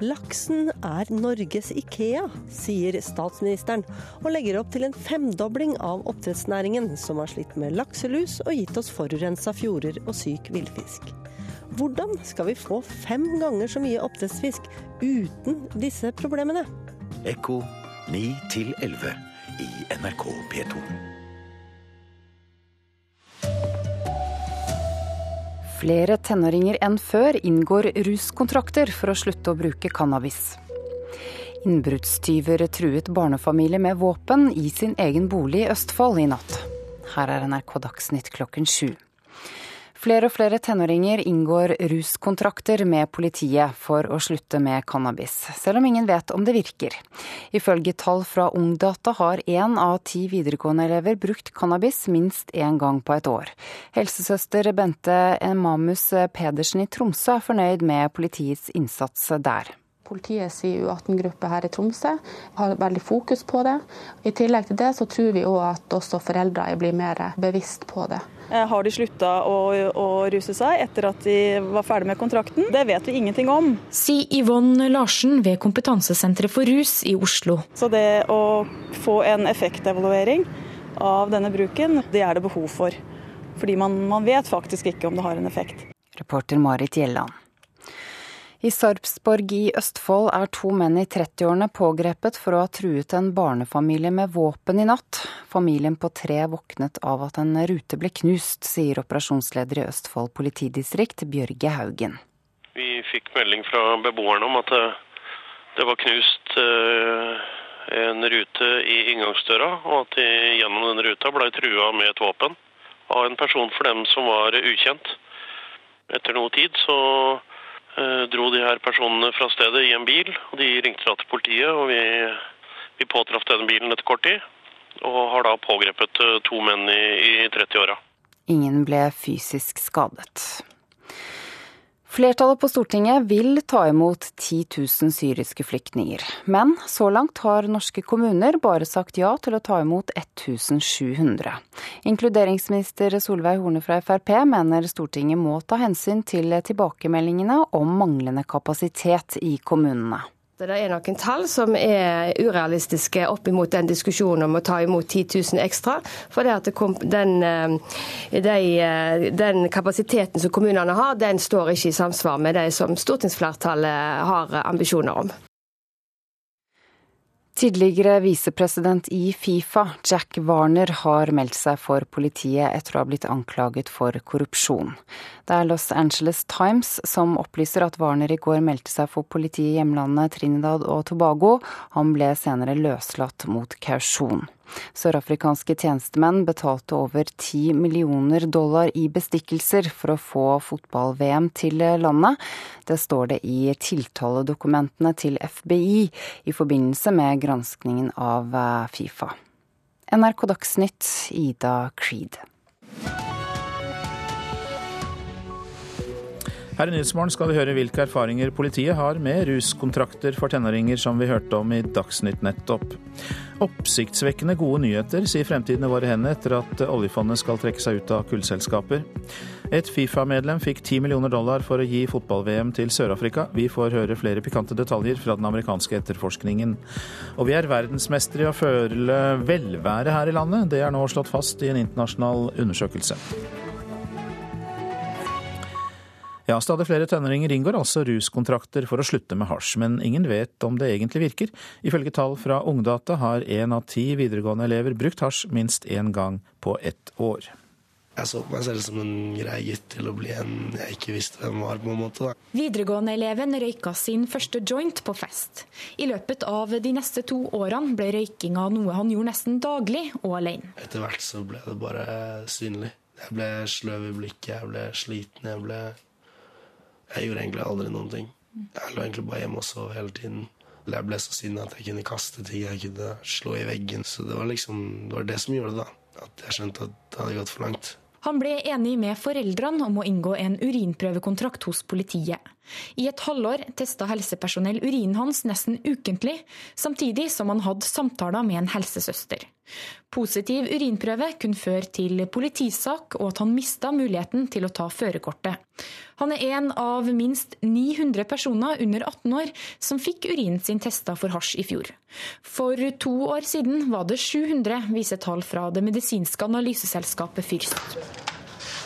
Laksen er Norges Ikea, sier statsministeren, og legger opp til en femdobling av oppdrettsnæringen, som har slitt med lakselus og gitt oss forurensa fjorder og syk villfisk. Hvordan skal vi få fem ganger så mye oppdrettsfisk uten disse problemene? Ekko 9 11 i NRK P2. Flere tenåringer enn før inngår ruskontrakter for å slutte å bruke cannabis. Innbruddstyver truet barnefamilie med våpen i sin egen bolig i Østfold i natt. Her er NRK Dagsnytt klokken sju. Flere og flere tenåringer inngår ruskontrakter med politiet for å slutte med cannabis, selv om ingen vet om det virker. Ifølge tall fra Ungdata har én av ti videregående elever brukt cannabis minst én gang på et år. Helsesøster Bente Emamus Pedersen i Tromsø er fornøyd med politiets innsats der. Politiets U18-gruppe her i Tromsø har veldig fokus på det. I tillegg til det så tror vi òg at også foreldre blir mer bevisst på det. Eh, har de slutta å, å, ruse seg etter at de var ferdig med kontrakten? Det vet vi ingenting om. Sier Yvonne Larsen ved Kompetansesenteret for rus i Oslo. Så det å få en effektevaluering av denne bruken, det er det behov for. Fordi man, man vet faktisk ikke om det har en effekt. Reporter Marit Gjelland. I Sarpsborg i Østfold er to menn i 30-årene pågrepet for å ha truet en barnefamilie med våpen i natt. Familien på tre våknet av at en rute ble knust, sier operasjonsleder i Østfold politidistrikt, Bjørge Haugen. Vi fikk melding fra beboerne om at det var knust eh, en rute i inngangsdøra, og at de gjennom denne ruta ble trua med et våpen av en person for dem som var ukjent. Etter noe tid så Eh, dro de her personene fra stedet i en bil. og De ringte da til politiet, og vi, vi påtraff denne bilen etter kort tid. Og har da pågrepet eh, to menn i, i 30-åra. Ingen ble fysisk skadet. Flertallet på Stortinget vil ta imot 10 000 syriske flyktninger. Men så langt har norske kommuner bare sagt ja til å ta imot 1700. Inkluderingsminister Solveig Horne fra Frp mener Stortinget må ta hensyn til tilbakemeldingene om manglende kapasitet i kommunene. Det er noen tall som er urealistiske opp imot den diskusjonen om å ta imot 10 000 ekstra. For det at den, eh, de, eh, den, kapasiteten som kommunene har, den står ikke i samsvar med det som stortingsflertallet har ambisjoner om. Tidligere visepresident i Fifa, Jack Warner, har meldt seg for politiet etter å ha blitt anklaget for korrupsjon. Det er Los Angeles Times som opplyser at Warner i går meldte seg for politiet i hjemlandet Trinidad og Tobago. Han ble senere løslatt mot kausjon. Sørafrikanske tjenestemenn betalte over 10 millioner dollar i bestikkelser for å få fotball-VM til landet. Det står det i tiltaledokumentene til FBI i forbindelse med granskningen av eh, Fifa. NRK Dagsnytt, Ida Creed. Her i Nyhetsmorgen skal vi høre hvilke erfaringer politiet har med ruskontrakter for tenåringer, som vi hørte om i Dagsnytt nettopp. Oppsiktsvekkende gode nyheter, sier Fremtiden i våre hender etter at oljefondet skal trekke seg ut av kullselskaper. Et Fifa-medlem fikk 10 millioner dollar for å gi fotball-VM til Sør-Afrika. Vi får høre flere pikante detaljer fra den amerikanske etterforskningen. Og vi er verdensmestere i å føle velvære her i landet. Det er nå slått fast i en internasjonal undersøkelse. Ja, stadig flere tenåringer inngår altså ruskontrakter for å slutte med hasj, men ingen vet om det egentlig virker. Ifølge tall fra Ungdata har én av ti videregående elever brukt hasj minst én gang på ett år. Jeg så på meg selv som en grei gutt til å bli en jeg ikke visste hvem var. på en måte. Videregående-eleven røyka sin første joint på fest. I løpet av de neste to årene ble røykinga noe han gjorde nesten daglig og alene. Etter hvert så ble det bare synlig. Jeg ble sløv i blikket, jeg ble sliten, jeg ble jeg gjorde egentlig aldri noen ting. Jeg lå egentlig bare hjemme og sov hele tiden. Jeg ble så sinna at jeg kunne kaste ting, jeg kunne slå i veggen. Så det var liksom, det var det som gjorde det, da. At jeg skjønte at det hadde gått for langt. Han ble enig med foreldrene om å inngå en urinprøvekontrakt hos politiet. I et halvår testa helsepersonell urinen hans nesten ukentlig, samtidig som han hadde samtaler med en helsesøster. Positiv urinprøve kunne føre til politisak og at han mista muligheten til å ta førerkortet. Han er en av minst 900 personer under 18 år som fikk urinen sin testa for hasj i fjor. For to år siden var det 700, viser tall fra det medisinske analyseselskapet Fyrst.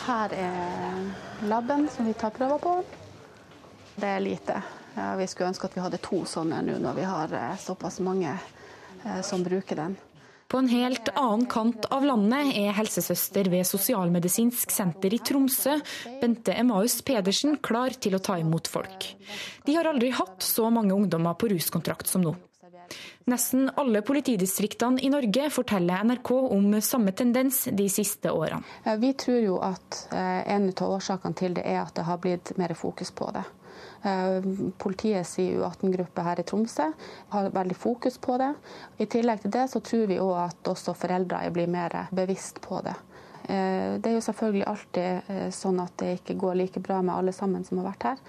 Her er laben som vi tar prøver på. Det er lite. Vi skulle ønske at vi hadde to sånne nå når vi har eh, såpass mange eh, som bruker den. På en helt annen kant av landet er helsesøster ved Sosialmedisinsk senter i Tromsø, Bente Emaus Pedersen, klar til å ta imot folk. De har aldri hatt så mange ungdommer på ruskontrakt som nå. Nesten alle politidistriktene i Norge forteller NRK om samme tendens de siste årene. Vi tror jo at en av årsakene til det er at det har blitt mer fokus på det. Eh, Politiets U18-gruppe her i Tromsø har veldig fokus på det. I tillegg til det så tror vi òg at også foreldre blir mer bevisst på det. Eh, det er jo selvfølgelig alltid eh, sånn at det ikke går like bra med alle sammen som har vært her.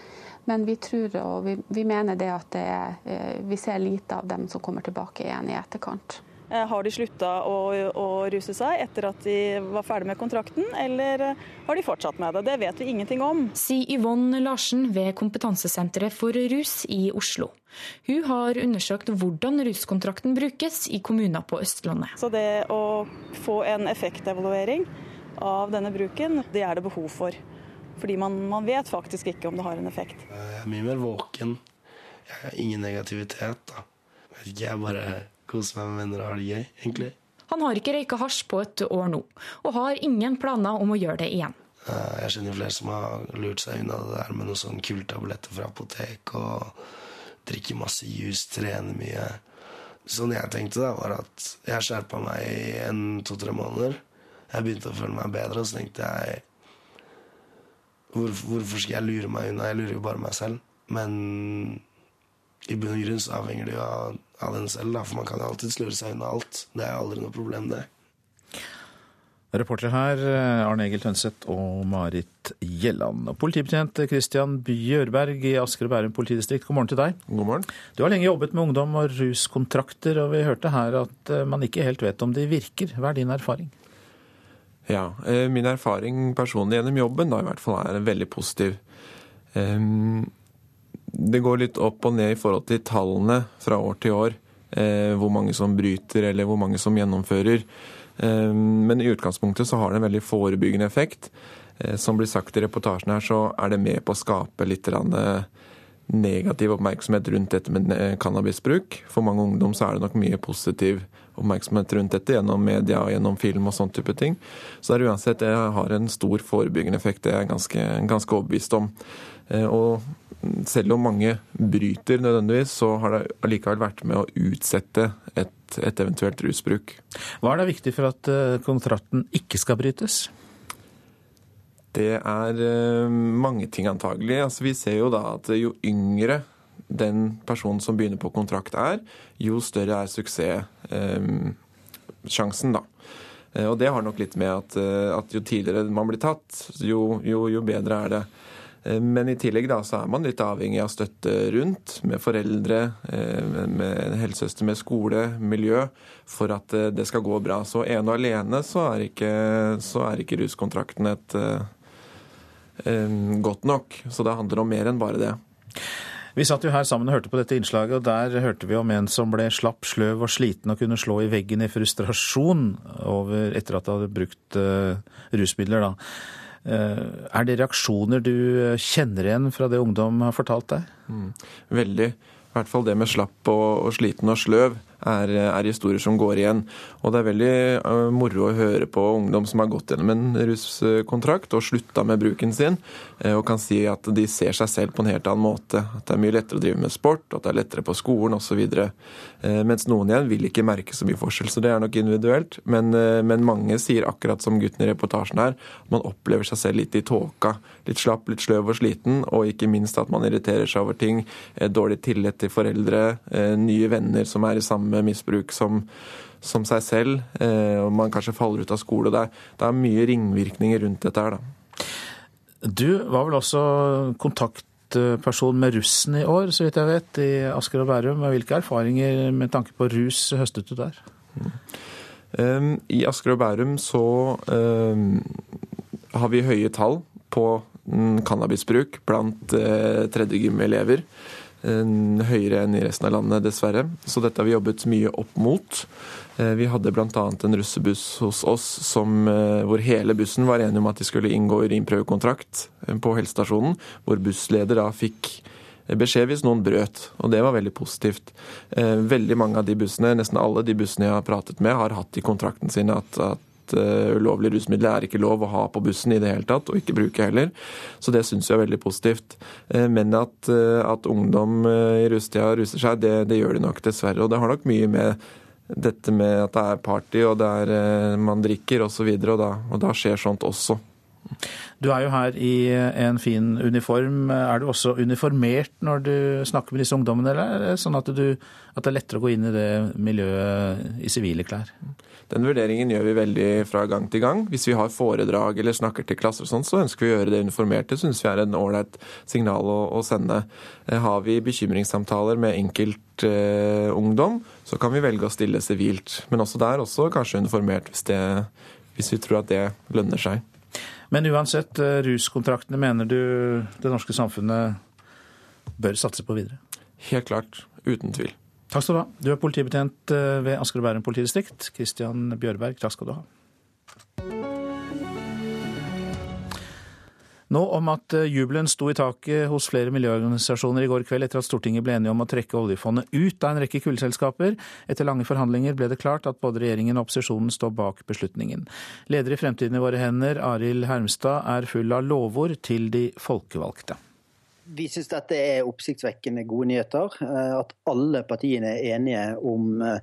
Men vi tror og vi, vi mener det at det er, vi ser lite av dem som kommer tilbake igjen i etterkant. Eh, har de slutta å, å, ruse seg etter at de var ferdig med kontrakten, eller eh, har de fortsatt med det? Det vet vi ingenting om. Sier Yvonne Larsen ved Kompetansesenteret for rus i Oslo. Hun har undersøkt hvordan ruskontrakten brukes i kommuner på Østlandet. Så det å få en effektevaluering av denne bruken, det er det behov for. Fordi man, man vet faktisk ikke om det har en effekt. Jeg er mye mer våken. Jeg har ingen negativitet. da. Jeg bare kose meg med venner og ha det gøy, egentlig. Han har ikke røyka hasj på et år nå, og har ingen planer om å gjøre det igjen. Eh, jeg kjenner flere som har lurt seg unna det der med noen sånne kule tabletter fra apotek og drikker masse juice, trener mye. Sånn jeg tenkte, da, var at jeg skjerpa meg i en to-tre måneder. Jeg begynte å føle meg bedre, og så tenkte jeg hvor, Hvorfor skal jeg lure meg unna? Jeg lurer jo bare meg selv. Men i bunn og grunn så avhenger det jo av, av den selv, da, for man kan alltid sløre seg unna alt. Det er aldri noe problem, det. Reportere her eh, Arne Egil Tønseth og Marit Gjelland. Politibetjent Christian Bjørberg i Asker og Bærum politidistrikt, god morgen til deg. God morgen. Du har lenge jobbet med ungdom og ruskontrakter, og vi hørte her at eh, man ikke helt vet om de virker. Hva er din erfaring? Ja, eh, min erfaring personlig gjennom jobben da i hvert fall er veldig positiv. Um, det går litt opp og ned i forhold til tallene fra år til år. Eh, hvor mange som bryter, eller hvor mange som gjennomfører. Eh, men i utgangspunktet så har det en veldig forebyggende effekt. Eh, som blir sagt i reportasjen her, så er det med på å skape litt negativ oppmerksomhet rundt dette med cannabisbruk. For mange ungdom så er det nok mye positiv oppmerksomhet rundt dette gjennom media og gjennom film og sånn type ting. Så det er uansett det har en stor forebyggende effekt, det er jeg ganske, ganske overbevist om. Og selv om mange bryter nødvendigvis, så har det allikevel vært med å utsette et, et eventuelt rusbruk. Hva er det viktig for at eh, kontrakten ikke skal brytes? Det er eh, mange ting antagelig. Altså, vi ser jo da at jo yngre den personen som begynner på kontrakt er, jo større er suksesssjansen, da. Eh, og det har nok litt med at, at jo tidligere man blir tatt, jo, jo, jo bedre er det. Eh, men i tillegg da, så er man litt avhengig av støtte rundt, med foreldre, eh, med helsesøster, med skole, miljø, for at eh, det skal gå bra. Så ene og alene så er ikke, så er ikke ruskontrakten et godt nok. Så det handler om mer enn bare det. Vi satt jo her sammen og hørte på dette innslaget, og der hørte vi om en som ble slapp, sløv og sliten og kunne slå i veggen i frustrasjon over, etter at han hadde brukt uh, rusmidler. da. Eh, er det reaksjoner du kjenner igjen fra det ungdom har fortalt deg? Mm, veldig. I hvert fall det med slapp og, og sliten og sløv er, er, historier som går igjen. Og det er veldig uh, moro å høre på ungdom som har gått gjennom en ruskontrakt og slutta med bruken sin, uh, og kan si at de ser seg selv på en helt annen måte. At det er mye lettere å drive med sport, at det er lettere på skolen osv. Uh, mens noen igjen vil ikke merke så mye forskjell, så det er nok individuelt. Men, men mange sier akkurat som gutten i reportasjen her, man opplever seg selv litt i tåka. Litt slapp, litt sløv og sliten, og ikke minst at man irriterer seg over ting. Dårlig tillit til foreldre, nye venner som er i samme misbruk som, som seg selv. og Man kanskje faller ut av skole. Det er, det er mye ringvirkninger rundt dette her, da. Du var vel også kontaktperson med russen i år, så vidt jeg vet, i Asker og Bærum. Hvilke erfaringer med tanke på rus høstet du der? Mm. I Asker og Bærum så har vi høye tall på cannabisbruk blant tredjegym-elever. Høyere enn i resten av landet, dessverre. Så dette har vi jobbet mye opp mot. Vi hadde bl.a. en russebuss hos oss som, hvor hele bussen var enige om at de skulle inngå urinprøvekontrakt på helsestasjonen, hvor bussleder da fikk beskjed hvis noen brøt, og det var veldig positivt. Eh, veldig mange av de bussene, nesten alle de bussene jeg har pratet med, har hatt i kontrakten sin at, at eh, ulovlige rusmidler er ikke lov å ha på bussen i det hele tatt, og ikke bruke heller. Så det syns vi er veldig positivt. Uh, men at, at ungdom i rustida ruser seg, det, det, gjør de nok dessverre. Og det har nok mye med dette med at det er party og det er man drikker osv., og, så videre, og, da, og da skjer sånt også. Du er jo her i en fin uniform. Er du også uniformert når du snakker med disse ungdommene, eller er det sånn at, du, at det er lettere å gå inn i det miljøet i sivile klær? Den vurderingen gjør vi veldig fra gang til gang. Hvis vi har foredrag eller snakker til klasser, og sånn, så ønsker vi å gjøre det informert. Det syns vi er en ålreit signal å, å, sende. Eh, har vi bekymringssamtaler med enkeltungdom, ungdom så kan vi velge å stille sivilt. Men også der også kanskje uniformert, hvis, det, hvis vi tror at det lønner seg. Men uansett, eh, ruskontraktene mener du det norske samfunnet bør satse på videre? Helt klart. Uten tvil. Takk skal du ha. Du er politibetjent eh, ved Asker og Bærum politidistrikt. Kristian Bjørberg, takk skal du ha. Nå om at eh, jubelen sto i taket hos flere miljøorganisasjoner i går kveld etter at Stortinget ble enige om å trekke oljefondet ut av en rekke kullselskaper. Etter lange forhandlinger ble det klart at både regjeringen og opposisjonen står bak beslutningen. Leder i Fremtiden i våre hender, Arild Hermstad, er full av lovord til de folkevalgte. Vi syns dette er oppsiktsvekkende gode nyheter. Eh, at alle partiene er enige om eh,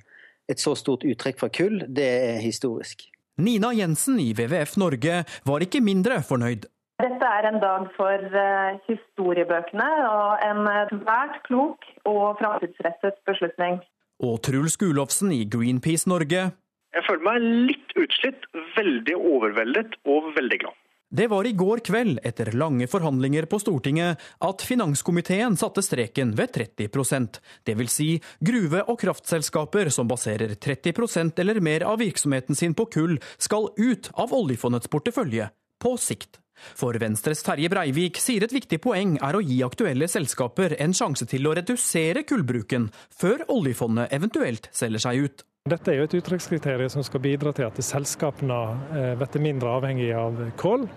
et så stort uttrekk fra kull, det er historisk. Nina Jensen i WWF Norge var ikke mindre fornøyd. Dette er en dag for uh, historiebøkene og en svært klok og framtidsrettet beslutning. Og Truls Gulofsen i Greenpeace Norge. Jeg føler meg litt utslitt, veldig overveldet og veldig glad. Det var i går kveld, etter lange forhandlinger på Stortinget, at finanskomiteen satte streken ved 30% Det vil Si gruve- og kraftselskaper som baserer 30% eller mer av virksomheten sin på kull, skal ut av oljefondets portefølje på sikt. For Venstres Terje Breivik sier et viktig poeng er å gi aktuelle selskaper en sjanse til å redusere kullbruken, før oljefondet eventuelt selger seg ut. Dette er jo et uttrekkskriterium som skal bidra til at selskapene eh, blir mindre avhengige av kull.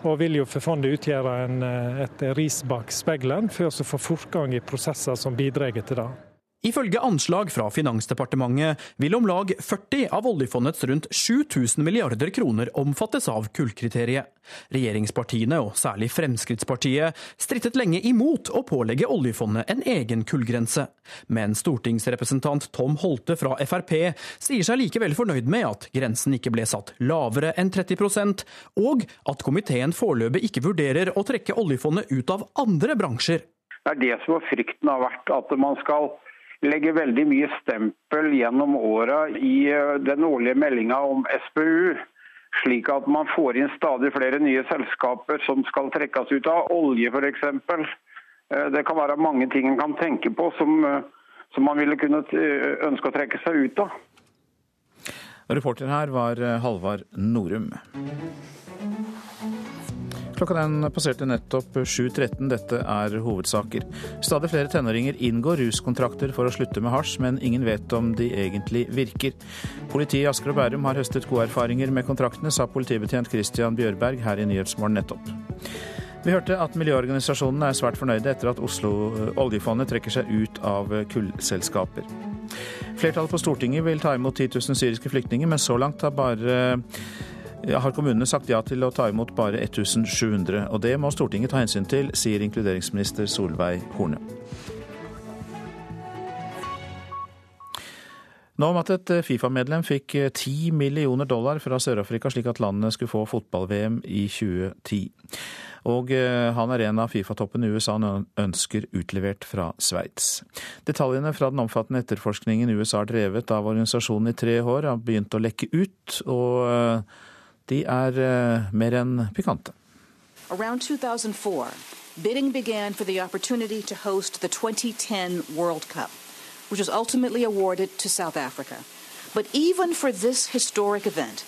Og vil jo for fondet utgjøre en, eh, et ris bak speilet, for å få fortgang i prosesser som bidrar til det. Ifølge anslag fra Finansdepartementet vil om lag 40 av oljefondets rundt 7000 milliarder kroner omfattes av kullkriteriet. Regjeringspartiene, og særlig Fremskrittspartiet, strittet lenge imot å pålegge oljefondet en egen kullgrense. Men stortingsrepresentant Tom Holte fra Frp sier seg likevel fornøyd med at grensen ikke ble satt lavere enn 30% og at komiteen foreløpig ikke vurderer å trekke oljefondet ut av andre bransjer. Det er det som er frykten har vært, at man skal legger veldig mye stempel gjennom åra i eh, den årlige meldinga om SPU. Slik at man får inn stadig flere nye selskaper som skal trekkes ut av olje f.eks. Eh, det kan være mange ting en kan tenke på som, eh, som man ville kunne ønske å trekke seg ut av. Reporter her var Halvard Norum. Klokka den passerte nettopp 7.13. Dette er hovedsaker. Stadig flere tenåringer inngår ruskontrakter for å slutte med hasj, men ingen vet om de egentlig virker. Politiet i Asker og Bærum har høstet gode erfaringer med kontraktene, sa politibetjent Christian Bjørberg her i Nyhetsmorgen nettopp. Vi hørte at miljøorganisasjonene er svært fornøyde etter at Oslo eh, oljefondet trekker seg ut av kullselskaper. Flertallet på Stortinget vil ta imot 10 000 syriske flyktninger, men så langt har bare har kommunene sagt ja til å ta imot bare 1700. Og det må Stortinget ta hensyn til, sier inkluderingsminister Solveig Horne. Nå om at et Fifa-medlem fikk 10 millioner dollar fra Sør-Afrika slik at landet skulle få fotball-VM i 2010. Og eh, han er en av Fifa-toppene USA ønsker utlevert fra Sveits. Detaljene fra den omfattende etterforskningen USA har drevet av organisasjonen i tre år, har begynt å lekke ut. og eh, de er uh, mer enn pikante. Around 2004, bidding began for the opportunity to host the 2010 World Cup, which was ultimately awarded to South Africa. But even for this historic event,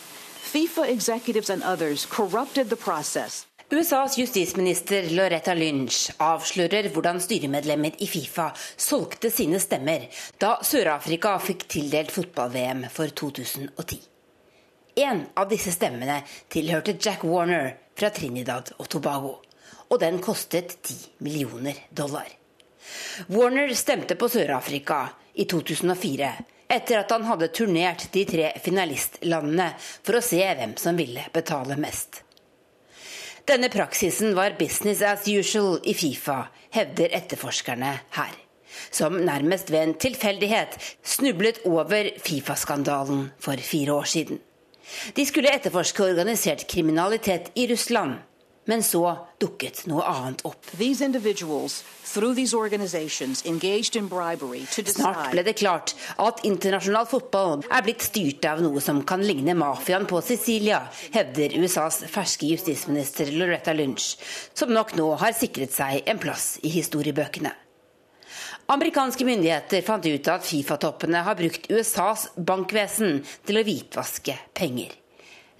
FIFA executives and others corrupted the process. USAs justisminister Loretta Lynch avslører hvordan styremedlemmer i Fifa solgte sine stemmer da Sør-Afrika fikk tildelt fotball-VM for 2010. En av disse stemmene tilhørte Jack Warner fra Trinidad og Tobago, og den kostet 10 millioner dollar. Warner stemte på Sør-Afrika i 2004 etter at han hadde turnert de tre finalistlandene for å se hvem som ville betale mest. Denne praksisen var business as usual i Fifa, hevder etterforskerne her. Som nærmest ved en tilfeldighet snublet over Fifa-skandalen for fire år siden. De skulle etterforske organisert kriminalitet i Russland. Men så dukket noe annet opp. Snart ble det klart at internasjonal fotball er blitt styrt av noe som kan ligne mafiaen på Sicilia, hevder USAs ferske justisminister Loretta Lynch, som nok nå har sikret seg en plass i historiebøkene. Amerikanske myndigheter fant ut at Fifa-toppene har brukt USAs bankvesen til å hvitvaske penger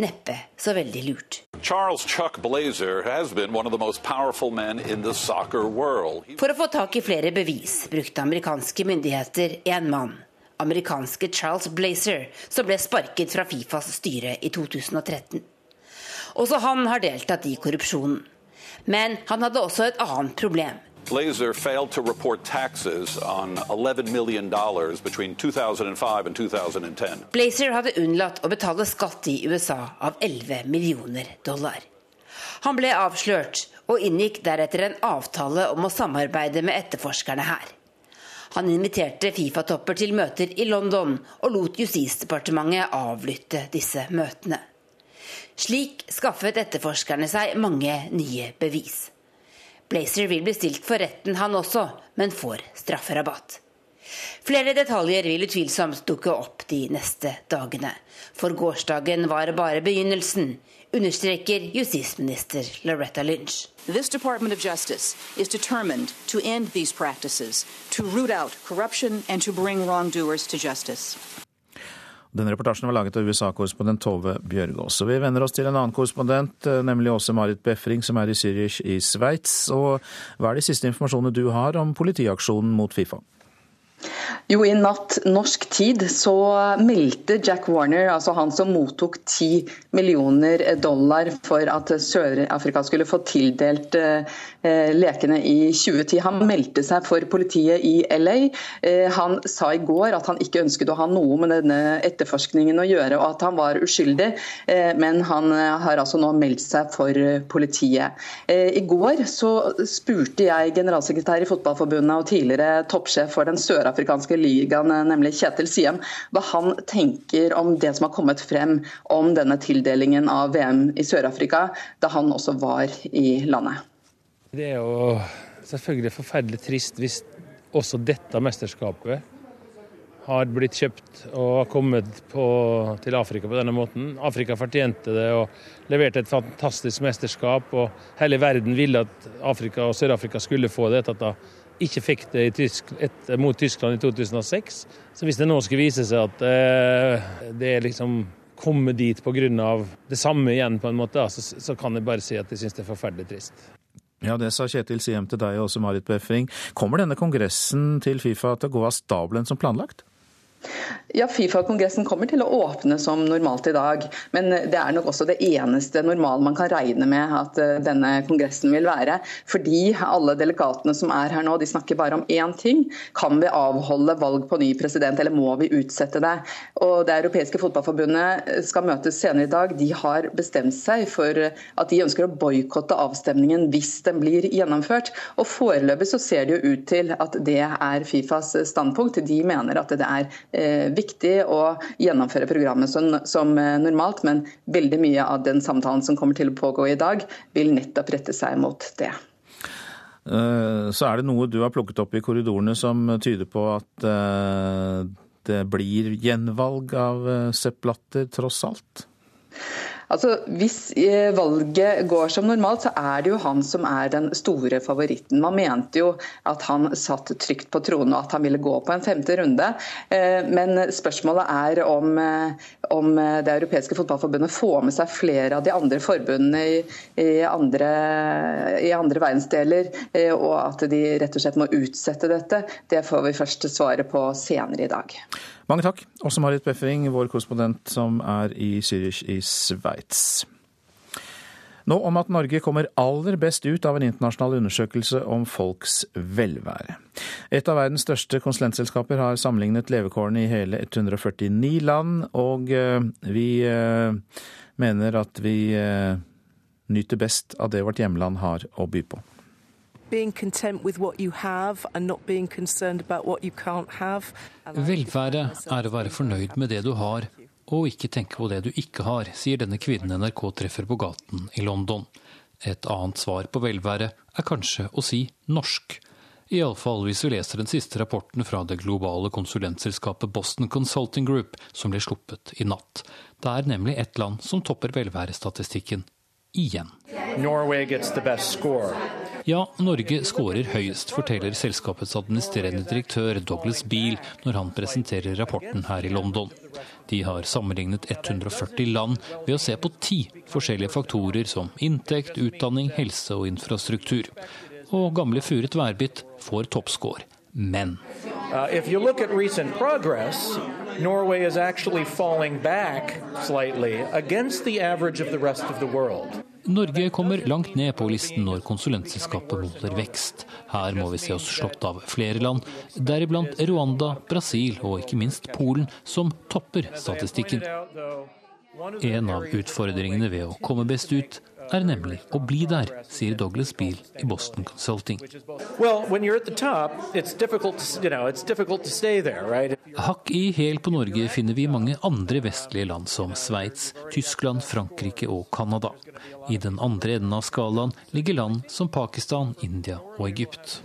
neppe så veldig lurt. Charles Chuck Blazer has been one of the most powerful men in the soccer world. For å få tak i flere bevis brukte amerikanske myndigheter en mann, amerikanske Charles Blazer, som ble sparket fra Fifas styre i 2013. Også han har deltatt i korrupsjonen. Men han hadde også et annet problem. Blazer failed to report taxes on $11 million between 2005 and 2010. Blazer hadde unnlatt å betale skatt i USA av 11 millioner dollar. Han ble avslørt og inngikk deretter en avtale om å samarbeide med etterforskerne her. Han inviterte Fifa-topper til møter i London og lot Justisdepartementet avlytte disse møtene. Slik skaffet etterforskerne seg mange nye bevis. Blazer vil bli stilt for retten han også, men får strafferabatt. Flere detaljer vil utvilsomt dukke opp de neste dagene. For gårsdagen var bare begynnelsen, understreker justisminister Loretta Lynch. This Department of Justice is determined to end these practices, to root out corruption and to bring wrongdoers to justice. Denne reportasjen var laget av USA-korrespondent Tove Bjørgaas. Vi vender oss til en annen korrespondent, eh, nemlig Åse Marit Befring, som er i Zürich i Sveits. Og hva er de siste informasjonene du har om politiaksjonen mot Fifa? Jo, I natt norsk tid så meldte Jack Warner, altså han som mottok 10 millioner dollar for at Sør-Afrika skulle få tildelt eh, lekene i 2010. Han meldte seg for politiet i LA. Eh, han sa i går at han ikke ønsket å ha noe med denne etterforskningen å gjøre, og at han var uskyldig, eh, men han har altså nå meldt seg for politiet. I går så spurte jeg generalsekretær i Fotballforbundet og tidligere toppsjef for den sørafrikanske ligaen, nemlig Kjetil Siem, hva han tenker om det som har kommet frem om denne tildelingen av VM i Sør-Afrika, da han også var i landet. Det er jo selvfølgelig forferdelig trist hvis også dette mesterskapet har blitt kjøpt og har kommet på, til Afrika på denne måten. Afrika fortjente det og leverte et fantastisk mesterskap. og Hele verden ville at Afrika og Sør-Afrika skulle få det. etter at de ikke fikk det tysk, et, mot Tyskland i 2006. Så hvis det nå skulle vise seg at eh, det liksom komme dit pga. det samme igjen, på en måte, så, så kan jeg bare si at jeg syns det er forferdelig trist. Ja, Det sa Kjetil Siem til deg og også Marit Befring. Kommer denne kongressen til Fifa til å gå av stabelen som planlagt? Ja, Fifa-kongressen kommer til å åpne som normalt i dag. Men det er nok også det eneste normale man kan regne med at eh, denne kongressen vil være. Fordi alle delegatene som er her nå, de snakker bare om én ting. Kan vi avholde valg på ny president, eller må vi utsette det? Og Det europeiske fotballforbundet skal møtes senere i dag. De har bestemt seg for at de ønsker å boikotte avstemningen hvis den blir gjennomført. Og Foreløpig så ser det jo ut til at det er Fifas standpunkt. De mener at det er Eh, viktig å gjennomføre programmet som, som, eh, normalt, men veldig mye av den samtalen som kommer til å pågå i dag, vil nettopp rette seg mot det. Eh, så er det noe du har plukket opp i korridorene som tyder på at det blir gjenvalg av Sepp Latter, tross alt? Altså, Hvis eh, valget går som normalt, så er det jo han som er den store favoritten. Man mente jo at han satt trygt på tronen og at han ville gå på en femte runde. Eh, men spørsmålet er om, om det europeiske fotballforbundet får med seg flere av de andre forbundene i, i, andre, i andre verdensdeler, og at de rett og slett må utsette dette. Det får vi først svaret på senere i dag. Mange takk. Også Marit Befring, vår korrespondent som er i Zürich i Sveits. Nå om at Norge kommer aller best ut av en internasjonal undersøkelse om folks velvære. Et av verdens største konsulentselskaper har sammenlignet levekårene i hele 149 land, og eh, vi eh, mener at vi eh, nyter best av det vårt hjemland har å by på. Velvære er å være fornøyd med det du har, og ikke tenke på det du ikke har, sier denne kvinnen NRK treffer på gaten i London. Et annet svar på velvære er kanskje å si norsk. Iallfall hvis vi leser den siste rapporten fra det globale konsulentselskapet Boston Consulting Group, som ble sluppet i natt. Det er nemlig ett land som topper velværestatistikken igjen. Norway gets the best score. Ja, Norge skårer høyest, forteller selskapets administrerende direktør Douglas Beal når han presenterer rapporten her i London. De har sammenlignet 140 land ved å se på ti forskjellige faktorer som inntekt, utdanning, helse og infrastruktur. Og gamle Furet værbitt får toppscore. Men uh, if you look at recent progress, Norway is actually falling back slightly against the average of the rest. Norge kommer langt ned på listen når konsulentselskapet måler vekst. Her må vi se oss slått av flere land, deriblant Rwanda, Brasil og ikke minst Polen, som topper statistikken. En av utfordringene ved å komme best ut er nemlig å bli der, sier Douglas Beal i Boston Consulting. Hakk i hæl på Norge finner vi mange andre vestlige land, som Sveits, Tyskland, Frankrike og Canada. I den andre enden av skalaen ligger land som Pakistan, India og Egypt.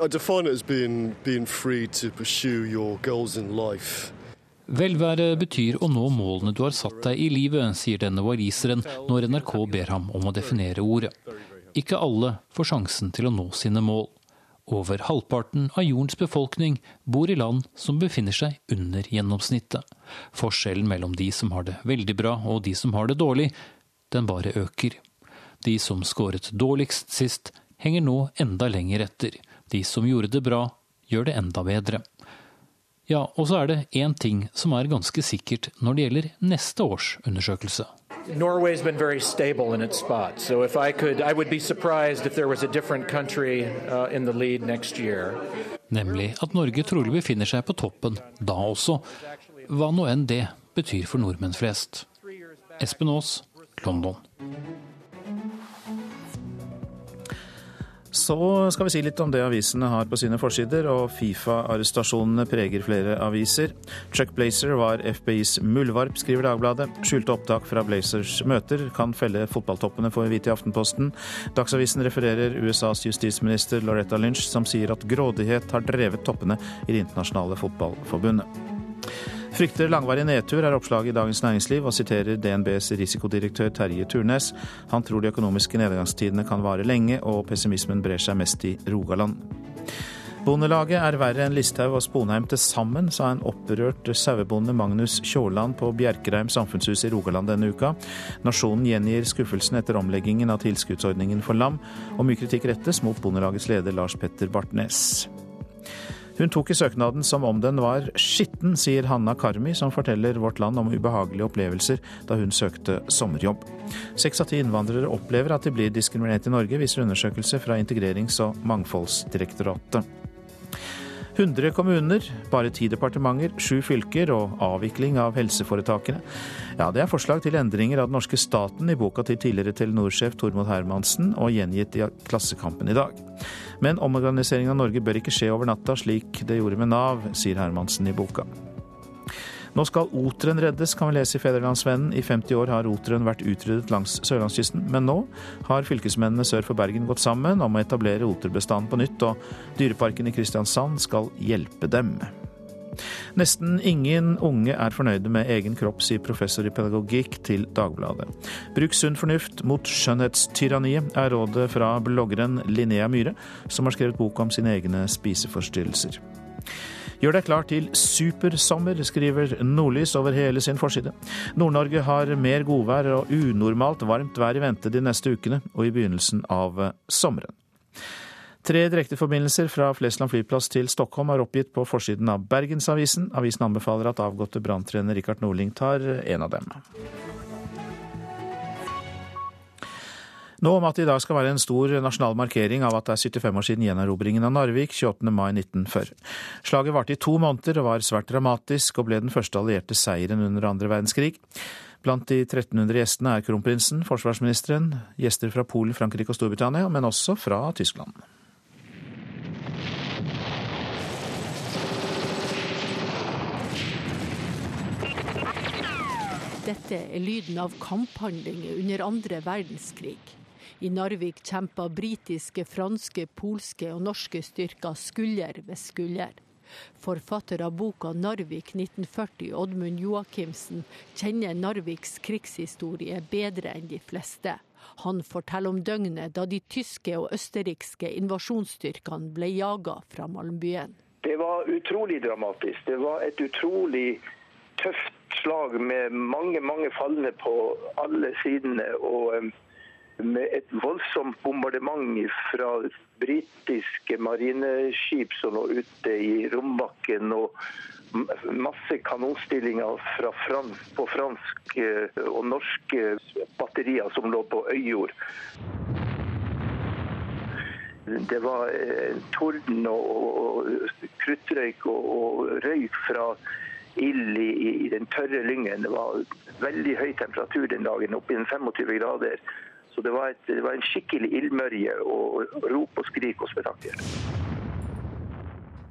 I define it as being, being free to pursue your goals in life. Velvære betyr å nå målene du har satt deg i livet, sier denne waliseren når NRK ber ham om å definere ordet. Ikke alle får sjansen til å nå sine mål. Over halvparten av jordens befolkning bor i land som befinner seg under gjennomsnittet. Forskjellen mellom de som har det veldig bra og de som har det dårlig, den bare øker. De som skåret dårligst sist, henger nå enda lenger etter. De som gjorde det bra, gjør det enda bedre. Ja, og så er det én ting som er ganske sikkert når det gjelder neste års undersøkelse. Norway's been very stable in its spot. So if I could, I would be surprised if there was a different country uh, in the lead next year. Nemlig at Norge trolig befinner seg på toppen da også, hva nå enn det betyr for nordmenn flest. Espen Aas, London. Så skal vi si litt om det avisene har på sine forsider, og Fifa-arrestasjonene preger flere aviser. Chuck Blazer var FBIs muldvarp, skriver Dagbladet. Skjulte opptak fra Blazers møter kan felle fotballtoppene, får vi vite i Aftenposten. Dagsavisen refererer USAs justisminister Loretta Lynch, som sier at grådighet har drevet toppene i Det internasjonale fotballforbundet. Frykter langvarig nedtur, er oppslaget i Dagens Næringsliv, og siterer DNBs risikodirektør Terje Turnes. Han tror de økonomiske nedgangstidene kan vare lenge, og pessimismen brer seg mest i Rogaland. Bondelaget er verre enn Listhaug og Sponheim til sammen, sa en opprørt sauebonde Magnus Tjåland på Bjerkreim samfunnshus i Rogaland denne uka. Nasjonen gjengir skuffelsen etter omleggingen av tilskuddsordningen for lam, og mye kritikk rettes mot Bondelagets leder Lars Petter Bartnes. Hun tok i søknaden som om den var skitten, sier Hanna Karmi, som forteller Vårt Land om ubehagelige opplevelser da hun søkte sommerjobb. Seks av ti innvandrere opplever at de blir diskriminert i Norge, viser undersøkelse fra Integrerings- og mangfoldsdirektoratet. 100 kommuner, bare ti departementer, sju fylker og avvikling av helseforetakene. Ja, Det er forslag til endringer av den norske staten i boka til tidligere Telenor-sjef Tormod Hermansen og gjengitt i Klassekampen i dag. Men omorganiseringen av Norge bør ikke skje over natta, slik det gjorde med Nav, sier Hermansen i boka. Nå skal oteren reddes, kan vi lese i Federlandsvennen. I 50 år har oteren vært utryddet langs sørlandskysten, men nå har fylkesmennene sør for Bergen gått sammen om å etablere oterbestanden på nytt, og Dyreparken i Kristiansand skal hjelpe dem. Nesten ingen unge er fornøyde med egen kropp, sier professor i pedagogikk til Dagbladet. Bruk sunn fornuft mot skjønnhetstyranniet, er rådet fra bloggeren Linnea Myhre, som har skrevet bok om sine egne spiseforstyrrelser. Gjør deg klar til supersommer, skriver Nordlys over hele sin forside. Nord-Norge har mer godvær og unormalt varmt vær i vente de neste ukene og i begynnelsen av sommeren. Tre direkteforbindelser fra Flesland flyplass til Stockholm er oppgitt på forsiden av Bergensavisen. Avisen anbefaler at avgåtte branntrener Rikard Norling tar en av dem. Nå om at det i dag skal være en stor nasjonal markering av at det er 75 år siden gjenerobringen av Narvik 28. mai 1940. Slaget varte i to måneder og var svært dramatisk, og ble den første allierte seieren under andre verdenskrig. Blant de 1300 gjestene er kronprinsen, forsvarsministeren, gjester fra Polen, Frankrike og Storbritannia, men også fra Tyskland. Dette er lyden av kamphandlinger under andre verdenskrig. I Narvik kjempa britiske, franske, polske og norske styrker skulder ved skulder. Forfatter av boka 'Narvik 1940', Oddmund Joakimsen, kjenner Narviks krigshistorie bedre enn de fleste. Han forteller om døgnet da de tyske og østerrikske invasjonsstyrkene ble jaga fra Malmbyen. Det var utrolig dramatisk. Det var et utrolig tøft slag med mange, mange falne på alle sidene. og med et voldsomt bombardement fra britiske marineskip som lå ute i rombakken, og masse kanonstillinger fransk, på fransk eh, og norske batterier som lå på øyjord. Det var eh, torden og, kruttrøyk og, røyk fra ild i, i, den tørre lyngen. Det var veldig høy temperatur den dagen, oppi 25 grader. Så det var, et, det var en skikkelig ildmørje og rop og skrik og spetakkel.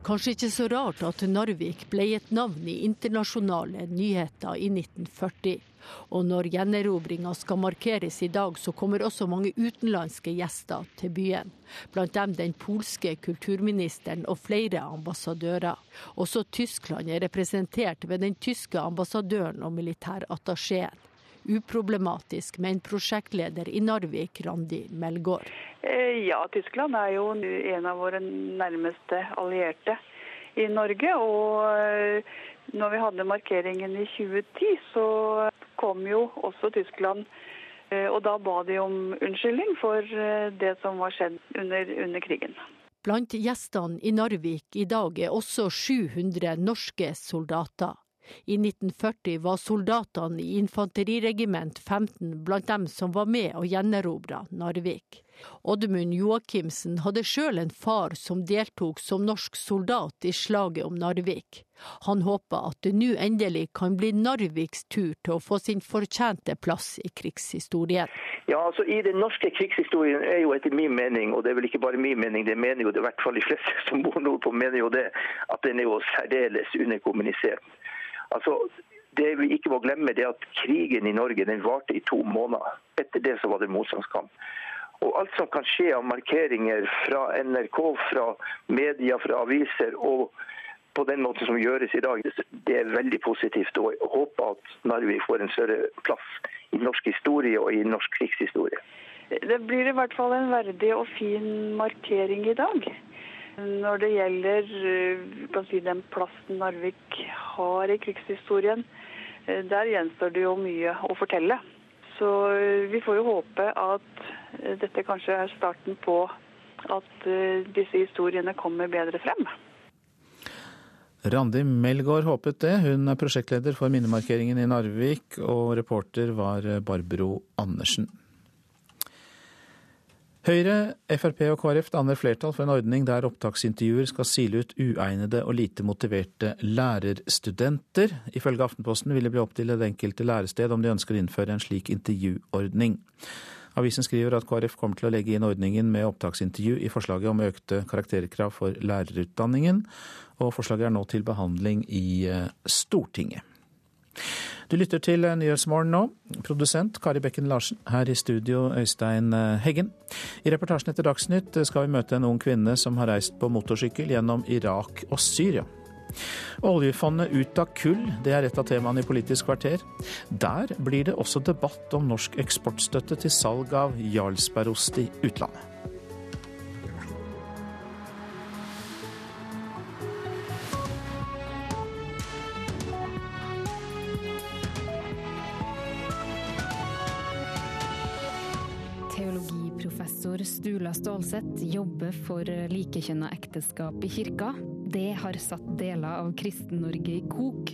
Kanskje ikke så rart at Narvik ble et navn i internasjonale nyheter i 1940. Og når gjenerobringa skal markeres i dag, så kommer også mange utenlandske gjester til byen. Blant dem den polske kulturministeren og flere ambassadører. Også Tyskland er representert ved den tyske ambassadøren og militærattachéen uproblematisk, med en prosjektleder i Narvik, Randi Melgaard. Eh, ja, Tyskland er jo en av våre nærmeste allierte i Norge. Og eh, når vi hadde markeringen i 2010, så kom jo også Tyskland. Eh, og da ba de om unnskyldning for det som var skjedd under, under krigen. Blant gjestene i Narvik i dag er også 700 norske soldater. I 1940 var soldatene i infanteriregiment 15 blant dem som var med og gjenerobra Narvik. Oddmund Joakimsen hadde sjøl en far som deltok som norsk soldat i slaget om Narvik. Han håper at det nå endelig kan bli Narviks tur til å få sin fortjente plass i krigshistorien. Ja, altså I den norske krigshistorien er jo etter min mening, og det er vel ikke bare min mening, det mener jo det i hvert fall de fleste som bor nordpå, mener jo det, at den er jo særdeles underkommunisert. Altså, det vi ikke må glemme, det er at krigen i Norge den varte i to måneder. Etter det så var det motstandskamp. Og Alt som kan skje av markeringer fra NRK, fra media, fra aviser og på den måten som gjøres i dag, det er veldig positivt. Og jeg håper at Narvik får en større plass i norsk historie og i norsk krigshistorie. Det blir i hvert fall en verdig og fin markering i dag. Når det gjelder eh, si, den plassen Narvik har i krigshistorien, eh, der gjenstår det jo mye å fortelle. Så eh, vi får jo håpe at dette kanskje er starten på at disse historiene kommer bedre frem. Randi Melgaard håpet det. Hun er prosjektleder for minnemarkeringen i Narvik, og reporter var Barbro Andersen. Høyre, Frp og KrF danner flertall for en ordning der opptaksintervjuer skal sile ut uegnede og lite motiverte lærerstudenter. Ifølge Aftenposten vil det bli opp til det enkelte lærested om de ønsker å innføre en slik intervjuordning. Avisen skriver at KrF kommer til å legge inn ordningen med opptaksintervju i forslaget om økte karakterkrav for lærerutdanningen, og forslaget er nå til behandling i eh, Stortinget. Du lytter til Nyhetsmorgen nå. Produsent Kari Bekken Larsen. Her i studio Øystein eh, Heggen. I reportasjen etter Dagsnytt skal vi møte en ung kvinne som har reist på motorsykkel gjennom Irak og Syria. Oljefondet ut av kull, det er et av temaene i Politisk kvarter. Der blir det også debatt om norsk eksportstøtte til salg av Jarlsbergost i utlandet. Stålsett jobber for likekjønna ekteskap i kirka. Det har satt deler av Kristen-Norge i kok.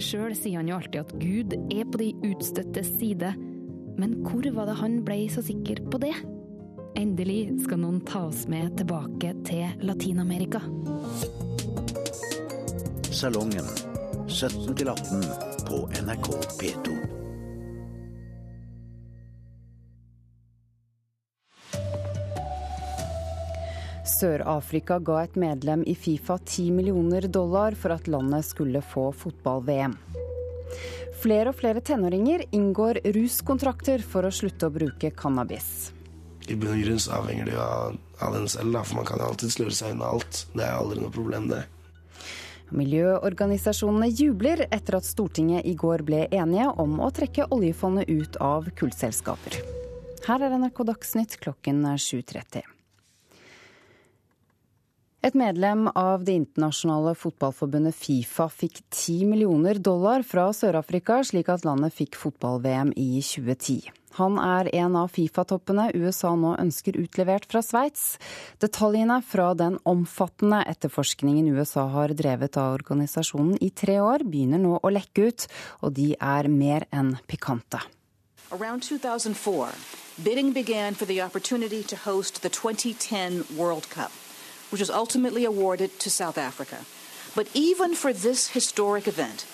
Sjøl sier han jo alltid at Gud er på de utstøttes side. Men hvor var det han ble så sikker på det? Endelig skal noen ta oss med tilbake til Latin-Amerika. Salongen 17 18 på NRK P2. Sør-Afrika ga et medlem i Fifa 10 millioner dollar for at landet skulle få fotball-VM. Flere og flere tenåringer inngår ruskontrakter for å slutte å bruke cannabis. I bunn og grunn så avhenger det jo av, av den selv, for man kan alltid sløre seg unna alt. Det er aldri noe problem, det. Miljøorganisasjonene jubler etter at Stortinget i går ble enige om å trekke oljefondet ut av kullselskaper. Her er NRK Dagsnytt klokken 7.30. Et medlem av det internasjonale fotballforbundet Fifa fikk 10 millioner dollar fra Sør-Afrika, slik at landet fikk fotball-VM i 2010. Han er en av Fifa-toppene USA nå ønsker utlevert fra Sveits. Detaljene fra den omfattende etterforskningen USA har drevet av organisasjonen i tre år, begynner nå å lekke ut, og de er mer enn pikante. Around 2004, bidding began for the opportunity to host the 2010 World Cup. Which was ultimately awarded to South Africa. But even for this historic event,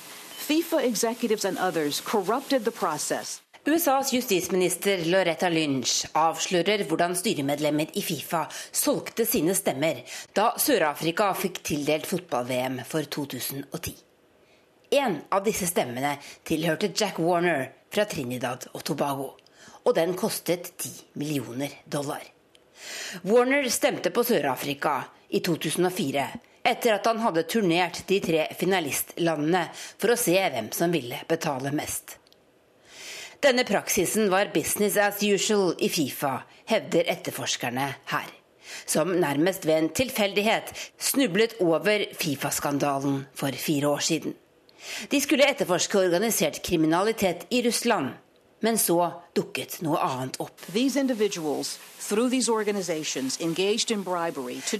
FIFA executives and others corrupted the process. USAs justisminister Loretta Lynch avslører hvordan styremedlemmer i Fifa solgte sine stemmer da Sør-Afrika fikk tildelt fotball-VM for 2010. En av disse stemmene tilhørte Jack Warner fra Trinidad og Tobago, og den kostet 10 millioner dollar. Warner stemte på Sør-Afrika i 2004 etter at han hadde turnert de tre finalistlandene for å se hvem som ville betale mest. Denne praksisen var business as usual i Fifa, hevder etterforskerne her. Som nærmest ved en tilfeldighet snublet over Fifa-skandalen for fire år siden. De skulle etterforske organisert kriminalitet i Russland. Men så dukket noe annet opp.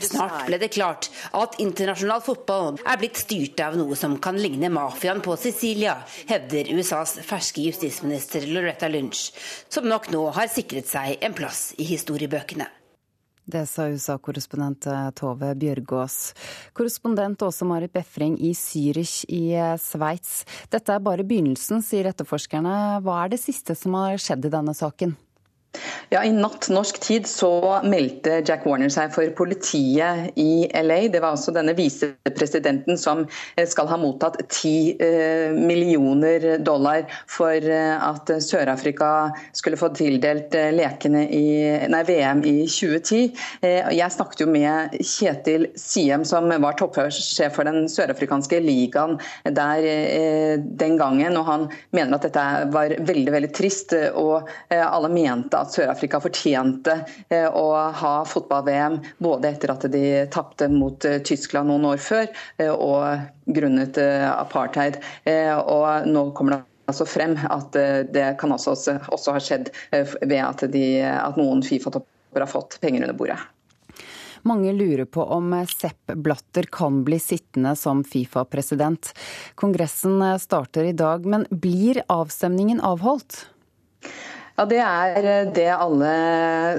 Snart ble det klart at internasjonal fotball er blitt styrt av noe som kan ligne mafiaen på Sicilia, hevder USAs ferske justisminister Loretta Lynch, som nok nå har sikret seg en plass i historiebøkene. Det sa USA-korrespondent eh, Tove Bjørgaas. Korrespondent Åse Marit Befring i Zürich i eh, Sveits. Dette er bare begynnelsen, sier etterforskerne. Hva er det siste som har skjedd i denne saken? Ja, I natt norsk tid så meldte Jack Warner seg for politiet i LA. Det var altså denne visepresidenten som eh, skal ha mottatt 10 eh, millioner dollar for eh, at Sør-Afrika skulle få tildelt lekene i, nei, VM i 2010. Jeg snakket jo med Kjetil Siem, som var toppsjef for den sørafrikanske ligaen der den gangen. og Han mener at dette var veldig veldig trist, og alle mente at Sør-Afrika fortjente eh, å ha fotball-VM både etter at de tapte mot eh, Tyskland noen år før eh, og grunnet apartheid. Og nå kommer det altså frem at det kan også, også ha skjedd ved at, de, at noen Fifa-topper har fått penger under bordet. Mange lurer på om Sepp Blatter kan bli sittende som Fifa-president. Kongressen starter i dag, men blir avstemningen avholdt? Ja, Det er eh, det alle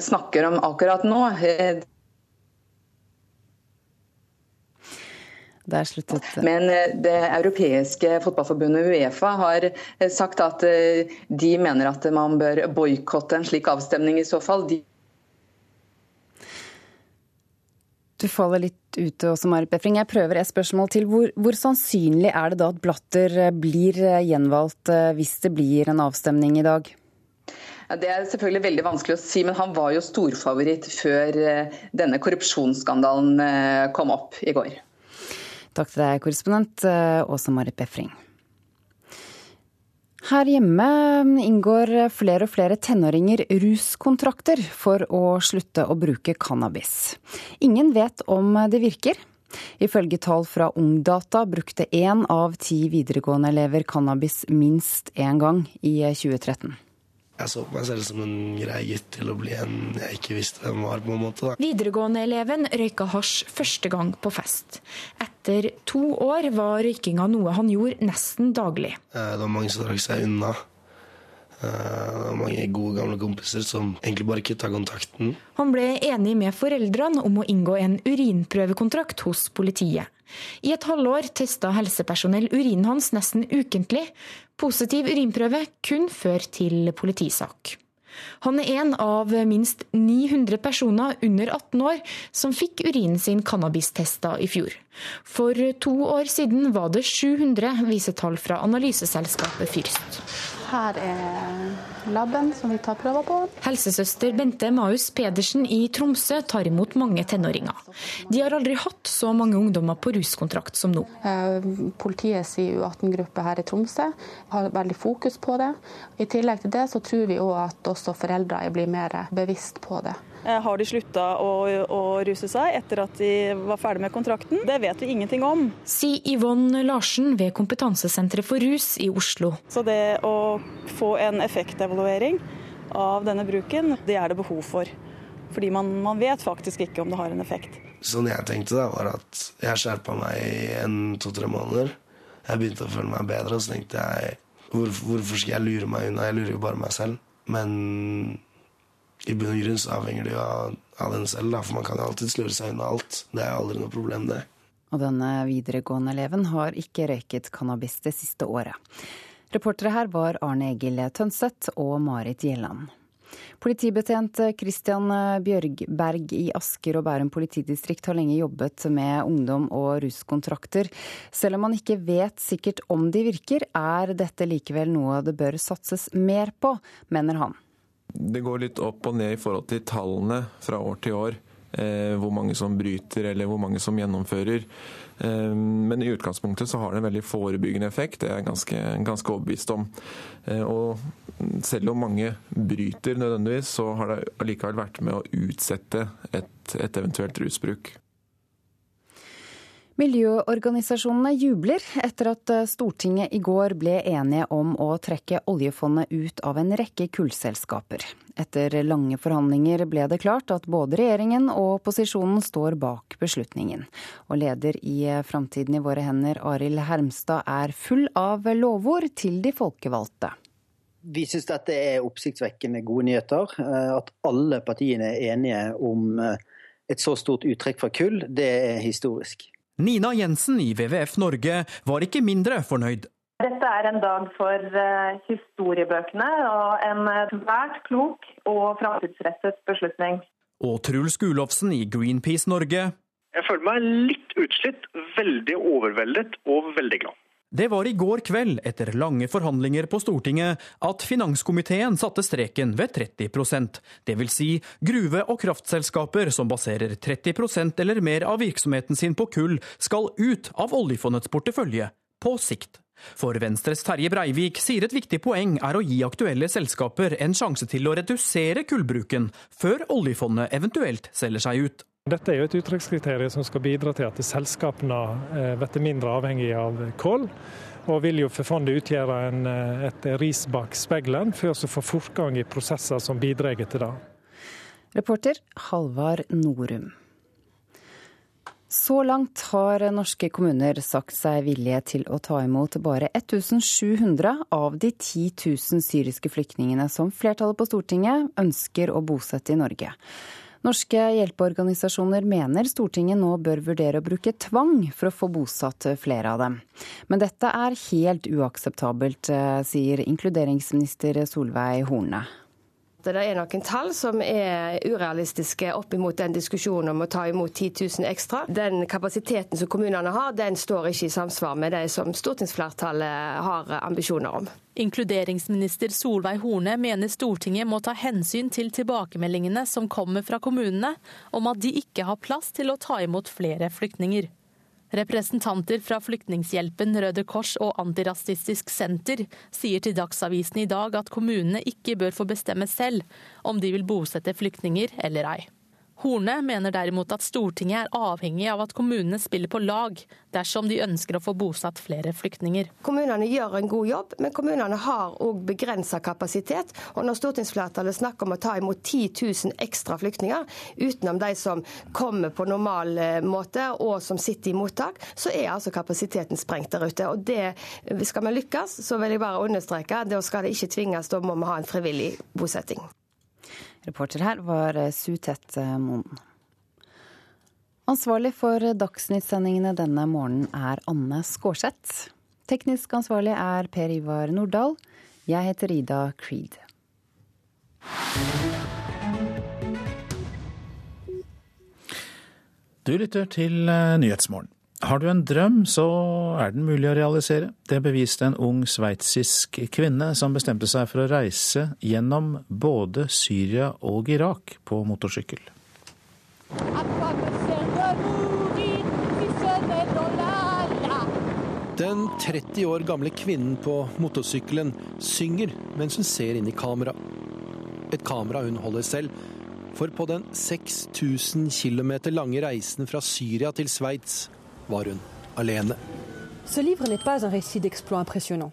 snakker om akkurat nå. Men eh, det europeiske fotballforbundet Uefa har eh, sagt at de mener at man bør boikotte en slik avstemning i så fall. De du faller litt ute også, Marit Befring. Jeg prøver et spørsmål til. Hvor, hvor, sannsynlig er det da at Blatter blir gjenvalgt hvis det blir en avstemning i dag? Det er selvfølgelig veldig vanskelig å si, men han var jo storfavoritt før eh, denne korrupsjonsskandalen eh, kom opp i går. Takk til deg, korrespondent Åse Marit Befring. Her hjemme inngår flere og flere tenåringer ruskontrakter for å slutte å bruke cannabis. Ingen vet om det virker. Ifølge tall fra Ungdata brukte én av ti videregående elever cannabis minst én gang i 2013. Jeg så på meg selv som en grei gutt til å bli en jeg ikke visste hvem var. på en måte. Da. Videregående-eleven røyka hasj første gang på fest. Etter to år var røykinga noe han gjorde nesten daglig. Eh, det var mange som trakk seg unna. Eh, det var mange gode, gamle kompiser som egentlig bare kutta kontakten. Han ble enig med foreldrene om å inngå en urinprøvekontrakt hos politiet. I et halvår testa helsepersonell urinen hans nesten ukentlig. Positiv urinprøve kun før til politisak. Han er en av minst 900 personer under 18 år som fikk urinen sin cannabistesta i fjor. For to år siden var det 700, viser tall fra analyseselskapet Fyrst. Her er laben som vi tar prøver på. Helsesøster Bente Maus Pedersen i Tromsø tar imot mange tenåringer. De har aldri hatt så mange ungdommer på ruskontrakt som nå. Politiet Politiets U18-gruppe her i Tromsø har veldig fokus på det. I tillegg til det så tror vi òg at også foreldre blir mer bevisst på det. Eh, har de slutta å, å, ruse seg etter at de var ferdig med kontrakten? Det vet vi ingenting om. Sier Yvonne Larsen ved Kompetansesenteret for rus i Oslo. Så det å få en effektevaluering av denne bruken, det er det behov for. Fordi man, man vet faktisk ikke om det har en effekt. Sånn jeg tenkte da, var at jeg skjerpa meg i en to-tre måneder. Jeg begynte å føle meg bedre, og så tenkte jeg hvorfor, hvorfor skal jeg lure meg unna? Jeg lurer jo bare meg selv. Men i bunn og grunn så avhenger det jo av, av den selv, da, for man kan jo alltid lure seg unna alt. Det er aldri noe problem, det. Og denne videregående eleven har ikke røyket cannabis det siste året. Reportere her var Arne Egil Tønseth og Marit Gjelland. Politibetjent Christian Bjørgberg i Asker og Bærum politidistrikt har lenge jobbet med ungdom og ruskontrakter. Selv om man ikke vet sikkert om de virker, er dette likevel noe det bør satses mer på, mener han det går litt opp og ned i forhold til tallene fra år til år. Eh, hvor mange som bryter eller hvor mange som gjennomfører. Eh, men i utgangspunktet så har det en veldig forebyggende effekt, det er jeg ganske, ganske overbevist om. Eh, og selv om mange bryter nødvendigvis, så har det allikevel vært med å utsette et, et eventuelt rusbruk. Miljøorganisasjonene jubler etter at eh, Stortinget i går ble enige om å trekke oljefondet ut av en rekke kullselskaper. Etter lange forhandlinger ble det klart at både regjeringen og opposisjonen står bak beslutningen. Og leder i eh, Framtiden i våre hender, Arild Hermstad, er full av lovord til de folkevalgte. Vi syns dette er oppsiktsvekkende gode nyheter. Eh, at alle partiene er enige om et så stort uttrekk fra kull, det er historisk. Nina Jensen i WWF Norge var ikke mindre fornøyd. Dette er en dag for uh, historiebøkene og en uh, svært klok og framtidsrettet beslutning. Og Truls Gulofsen i Greenpeace Norge. Jeg føler meg litt utslitt, veldig overveldet og veldig glad. Det var i går kveld, etter lange forhandlinger på Stortinget, at finanskomiteen satte streken ved 30% Det vil Si gruve- og kraftselskaper som baserer 30% eller mer av virksomheten sin på kull, skal ut av oljefondets portefølje på sikt. For Venstres Terje Breivik sier et viktig poeng er å gi aktuelle selskaper en sjanse til å redusere kullbruken, før oljefondet eventuelt selger seg ut. Dette er jo et uttrekkskriterium som skal bidra til at selskapene eh, blir mindre avhengige av kål. Og vil jo for fondet utgjøre en, eh, et ris bak speilet for å få fortgang i prosesser som bidrar til det. Reporter Halvard Norum. Så langt har norske kommuner sagt seg villige til å ta imot bare 1700 av de 10 000 syriske flyktningene som flertallet på Stortinget ønsker å bosette i Norge. Norske hjelpeorganisasjoner mener Stortinget nå bør vurdere å bruke tvang for å få bosatt flere av dem. Men dette er helt uakseptabelt, eh, sier inkluderingsminister Solveig Horne. Det er noen tall som er urealistiske opp imot den diskusjonen om å ta imot 10 000 ekstra. Den kapasiteten som kommunene har, den står ikke i samsvar med det som stortingsflertallet har ambisjoner om. Inkluderingsminister Solveig Horne mener Stortinget må ta hensyn til tilbakemeldingene som kommer fra kommunene om at de ikke har plass til å ta imot flere flyktninger. Representanter fra Flyktninghjelpen, Røde Kors og Antirasistisk Senter sier til Dagsavisen i dag at kommunene ikke bør få bestemme selv om de vil bosette flyktninger eller ei. Horne mener derimot at Stortinget er avhengig av at kommunene spiller på lag dersom de ønsker å få bosatt flere flyktninger. Kommunene gjør en god jobb, men kommunene har òg begrensa kapasitet. Og når stortingsflertallet snakker om å ta imot 10 000 ekstra flyktninger, utenom de som kommer på normal eh, måte og som sitter i mottak, så er altså kapasiteten sprengt der ute. Og det, skal vi lykkes, så vil jeg bare understreke, da skal det ikke tvinges, da må vi ha en frivillig bosetting. Reporter her var eh, Sutet eh, Moen. Ansvarlig for Dagsnytt-sendingene denne morgenen er Anne Skårseth. Teknisk ansvarlig er Per Ivar Nordahl. Jeg heter Ida Creed. Du lytter til eh, Nyhetsmorgen. Har du en drøm, så er den mulig å realisere. Det beviste en ung sveitsisk kvinne som bestemte seg for å reise gjennom både Syria og Irak på motorsykkel. Den 30 år gamle kvinnen på motorsykkelen synger mens hun ser inn i kamera. Et kamera hun holder selv, for på den 6000 km lange reisen fra Syria til Sveits var hun alene. Ce livre n'est pas un récit d'exploit impressionnant.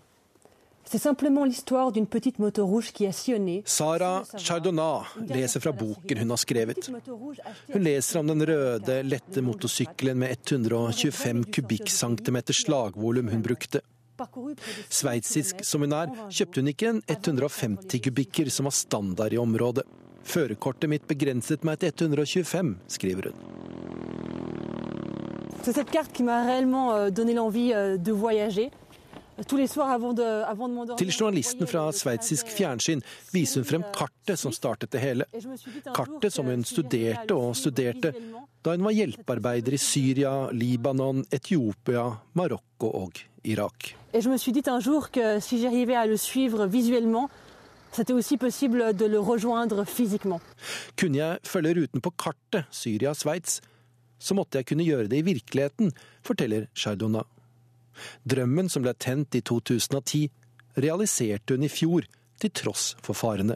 C'est simplement l'histoire d'une petite moto rouge qui a sillonné Sara Chardonnat leser fra boken hun har skrevet. Hun leser om den røde, lette motorsykkelen med 125 kubikkcentimeter slagvolum hun brukte. Sveitsisk som hun er, kjøpte hun ikke en 150 kubikker som var standard i området. Førerkortet mitt begrenset meg til 125, skriver hun. C'est cette carte qui m'a réellement euh, donné l'envie euh, de voyager. Tous les soirs avant de, avant de m'endormir. Til journalisten fra sveitsisk fjernsyn viser hun frem kartet som startet det hele. Kartet som hun studerte og studerte da hun var hjelpearbeider i Syria, Libanon, Etiopia, Marokko og Irak. Et je me suis dit un jour que si j'arrivais à le suivre visuellement, c'était aussi possible de le rejoindre physiquement. Kunne jeg følge ruten på kartet Syria-Sveits, så måtte jeg kunne gjøre det i virkeligheten, forteller Shardona. Drømmen som ble tent i 2010, realiserte hun i fjor, til tross for farene.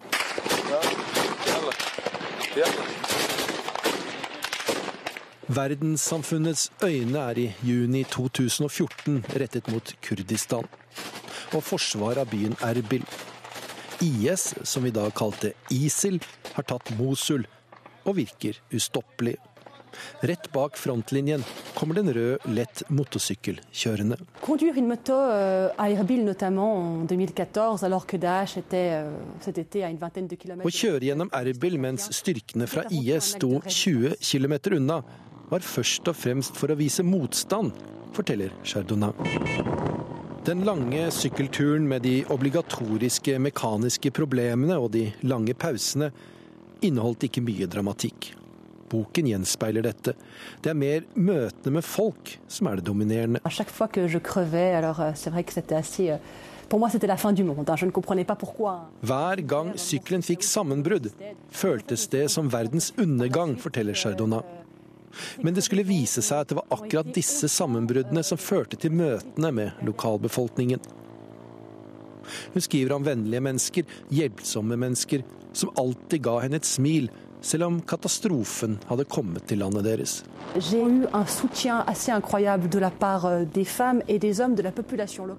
Verdenssamfunnets øyne er i juni 2014 rettet mot Kurdistan og forsvaret av byen Erbil. IS, som vi da kalte ISIL, har tatt Mosul og virker ustoppelig. Rett bak frontlinjen kommer rød, lett motorsykkel moto euh, en 2014, alors que Daesh était euh, cet été à une vingtaine de kilomètres Å kjøre gjennom Erbil mens styrkene fra IS sto 20 km unna, var først og fremst for å vise motstand, forteller Chardonnay. Den lange sykkelturen med de obligatoriske mekaniske problemene og de lange pausene inneholdt ikke mye dramatikk. Boken gjenspeiler dette. Det er mer møtene med folk som er det dominerende. Euh, euh. Hver gang sykkelen fikk sammenbrudd, føltes det som verdens undergang, forteller Chardonnat. Men det skulle vise seg at det var akkurat disse sammenbruddene som førte til møtene med lokalbefolkningen. Hun skriver om vennlige mennesker, hjelpsomme mennesker, som alltid ga henne et smil, selv om katastrofen hadde kommet til landet deres.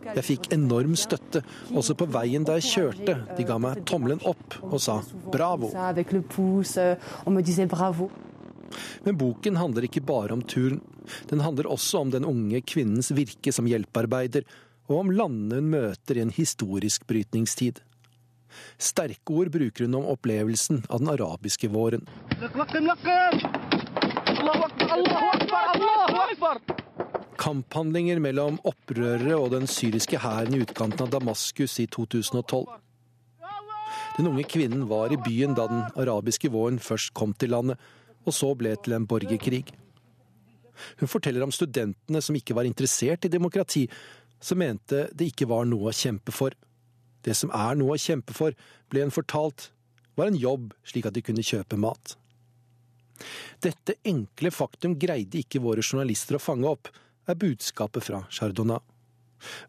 Euh. Jeg fikk enorm støtte, også på veien da jeg kjørte. De ga meg tommelen opp og sa euh, bravo. Men boken handler ikke bare om turen. Den handler også om den unge kvinnens virke som hjelpearbeider, og om landene hun møter i en historisk brytningstid. Sterke ord bruker hun om opplevelsen av den arabiske våren. Kamphandlinger mellom opprørere og den syriske hæren i utkanten av Damaskus i 2012. Den unge kvinnen var i byen da den arabiske våren først kom til landet, og så ble til en borgerkrig. Hun forteller om studentene som ikke var interessert i demokrati, som mente det ikke var noe å kjempe for. Det som er noe å kjempe for, ble hun fortalt, var en jobb slik at de kunne kjøpe mat. Dette enkle faktum greide ikke våre journalister å fange opp, er budskapet fra Chardonnay.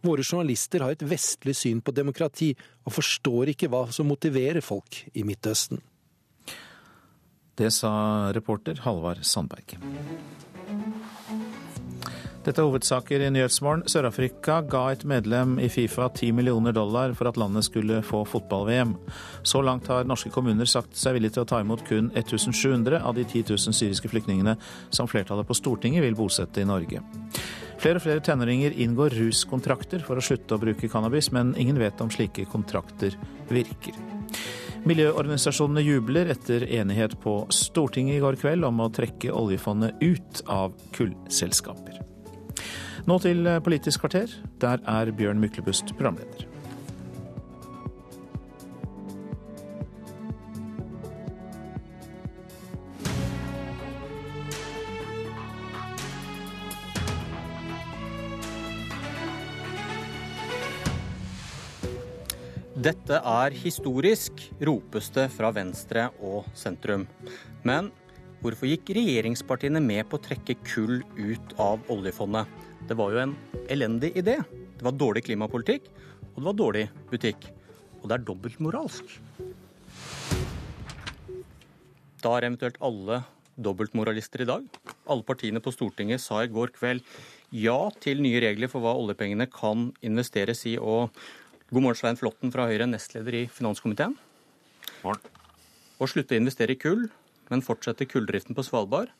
Våre journalister har et vestlig syn på demokrati og forstår ikke hva som motiverer folk i Midtøsten. Det sa reporter Halvard Sandberg. Dette er hovedsaker i Nyhetsmorgen. Sør-Afrika ga et medlem i Fifa 10 millioner dollar for at landet skulle få fotball-VM. Så langt har norske kommuner sagt seg villige til å ta imot kun 1700 av de 10 000 syriske flyktningene som flertallet på Stortinget vil bosette i Norge. Flere og flere tenåringer inngår ruskontrakter for å slutte å bruke cannabis, men ingen vet om slike kontrakter virker. Miljøorganisasjonene jubler etter enighet på Stortinget i går kveld om å trekke oljefondet ut av kullselskaper. Nå til Politisk kvarter. Der er Bjørn Myklebust programleder. Dette er historisk, ropes det fra Venstre og sentrum. Men hvorfor gikk regjeringspartiene med på å trekke kull ut av oljefondet? Det var jo en elendig idé. Det var dårlig klimapolitikk, og det var dårlig butikk. Og det er dobbeltmoralsk. Da er eventuelt alle dobbeltmoralister i dag. Alle partiene på Stortinget sa i går kveld ja til nye regler for hva oljepengene kan investeres i. og God morgen, Svein Flåtten fra Høyre, nestleder i finanskomiteen. Morgen. Å slutte å investere i kull, men fortsetter kulldriften på Svalbard,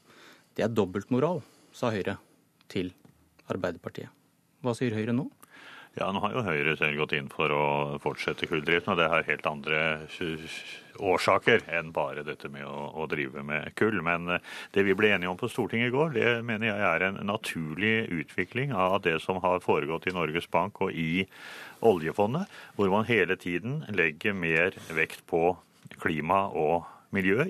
det er dobbeltmoral, sa Høyre til Arbeiderpartiet. Hva sier Høyre nå? Ja, Nå har jo Høyre selv gått inn for å fortsette kulldriften, og det har helt andre årsaker enn bare dette med å, å, drive med kull. Men eh, det vi ble enige om på Stortinget i går, det mener jeg er en naturlig utvikling av det som har foregått i Norges Bank og i oljefondet, hvor man hele tiden legger mer vekt på klima og miljø.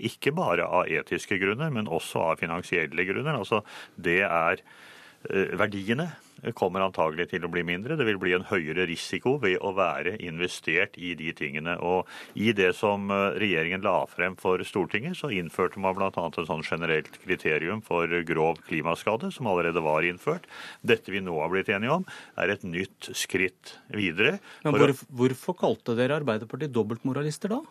Ikke bare av etiske grunner, men også av finansielle grunner. Altså det er eh, verdiene kommer antagelig til å bli mindre. Det vil bli en høyere risiko ved å være investert i de tingene. Og i det som eh, regjeringen la frem for Stortinget, så innførte man bl.a. en sånn generelt kriterium for grov klimaskade, som allerede var innført. Dette vi nå har blitt enige om, er et nytt skritt videre. Men hvor, hvorfor kalte dere Arbeiderpartiet dobbeltmoralister da?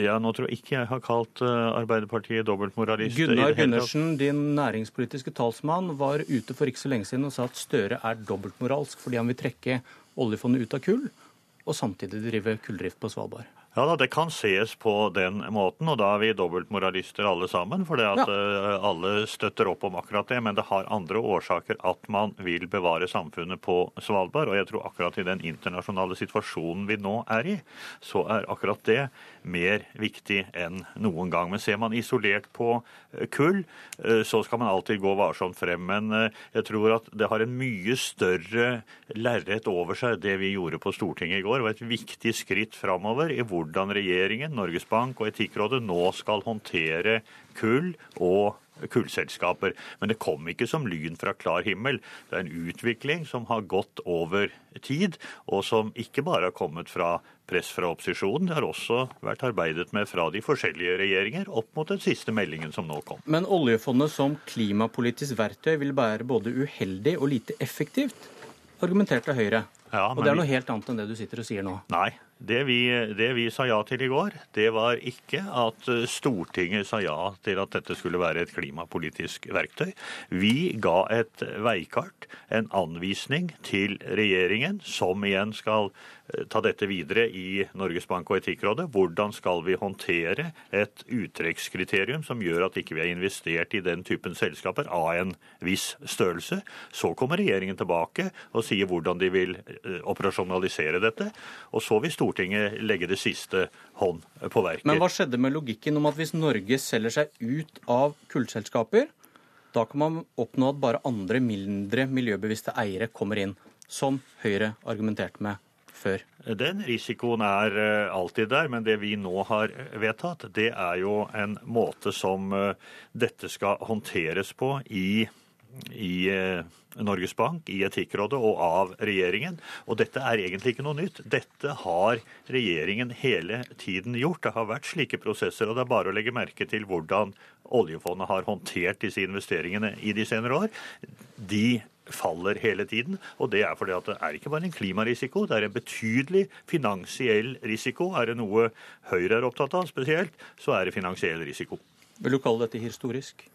Ja, Nå tror jeg ikke jeg har kalt eh, Arbeiderpartiet dobbeltmoralist. Gunnar Gundersen, din næringspolitiske talsmann, var ute for ikke så lenge siden og sa at Støre er dobbeltmoralsk fordi han vil trekke oljefondet ut av kull og samtidig drive kulldrift på Svalbard. Ja da, Det kan ses på den måten, og da er vi dobbeltmoralister alle sammen. For ja. uh, alle støtter opp om akkurat det. Men det har andre årsaker at man vil bevare samfunnet på Svalbard. Og jeg tror akkurat i den internasjonale situasjonen vi nå er i, så er akkurat det mer viktig enn noen gang. Men ser man isolert på uh, kull, uh, så skal man alltid gå varsomt frem. Men jeg tror at det har en mye større lerret over seg, det vi gjorde på Stortinget i går, og et viktig skritt framover i hvor hvordan regjeringen, Norges Bank og Etikkrådet nå skal håndtere kull og kullselskaper. Men det kom ikke som lyn fra klar himmel. Det er en utvikling som har gått over tid, og som ikke bare har kommet fra press fra opposisjonen. Det har også vært arbeidet med fra de forskjellige regjeringer opp mot den siste meldingen som nå kom. Men oljefondet som klimapolitisk verktøy vil være både uheldig og lite effektivt, argumenterte Høyre. Ja, og det er noe helt annet enn det du sitter og sier nå. Nei, det vi, det vi, sa ja til i går, det var ikke at Stortinget sa ja til at dette skulle være et klimapolitisk verktøy. Vi ga et veikart, en anvisning til regjeringen, som igjen skal eh, ta dette videre i Norges Bank og Etikkrådet. Hvordan skal vi håndtere et uttrekkskriterium som gjør at ikke vi har investert i den typen selskaper av en viss størrelse? Så kommer regjeringen tilbake og sier hvordan de vil eh, operasjonalisere dette. Og så vil Stortinget Stortinget legge det siste hånd på verket. Men hva skjedde med logikken om at hvis Norge selger seg ut av kullselskaper, da kan man oppnå at bare andre mindre miljøbevisste eiere kommer inn, som Høyre argumenterte med før? Den risikoen er eh, alltid der, men det vi nå har vedtatt, det er jo en måte som eh, dette skal håndteres på i i Norges Bank, i Etikkrådet og av regjeringen. Og dette er egentlig ikke noe nytt. Dette har regjeringen hele tiden gjort. Det har vært slike prosesser, og det er bare å legge merke til hvordan oljefondet har håndtert disse investeringene i de senere år. De faller hele tiden. Og det er fordi at det er ikke bare en klimarisiko, det er en betydelig finansiell risiko. Er det noe Høyre er opptatt av spesielt, så er det finansiell risiko. Vil du kalle dette historisk?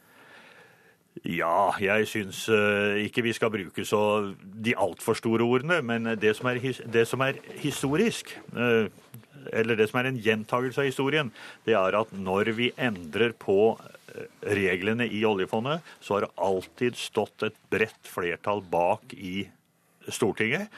Ja, jeg syns uh, ikke vi skal bruke så de altfor store ordene. Men det som er, det som er historisk, uh, eller det som er en gjentagelse av historien, det er at når vi endrer på eh, reglene i oljefondet, så har det alltid stått et bredt flertall bak i Stortinget.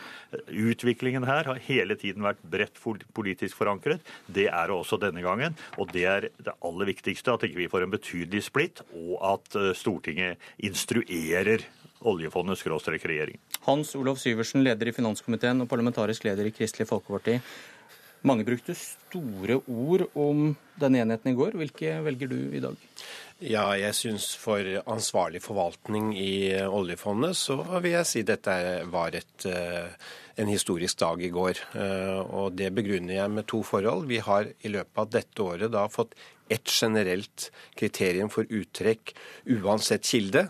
Utviklingen her har hele tiden vært bredt politisk forankret. Det er det også denne gangen. Og det er det aller viktigste, at ikke vi får en betydelig splitt, og at eh, Stortinget instruerer oljefondet skråstrek regjeringen. Hans Olav Syversen, leder i finanskomiteen og parlamentarisk leder i Kristelig Folkeparti. Mange brukte store ord om denne enheten i går. Hvilke velger du i dag? Ja, jeg syns for ansvarlig forvaltning i oljefondet, så vil jeg si dette var et, eh, en historisk dag i går. Eh, og det begrunner jeg med to forhold. Vi har i løpet av dette året da fått ett generelt kriterium for uttrekk uansett kilde,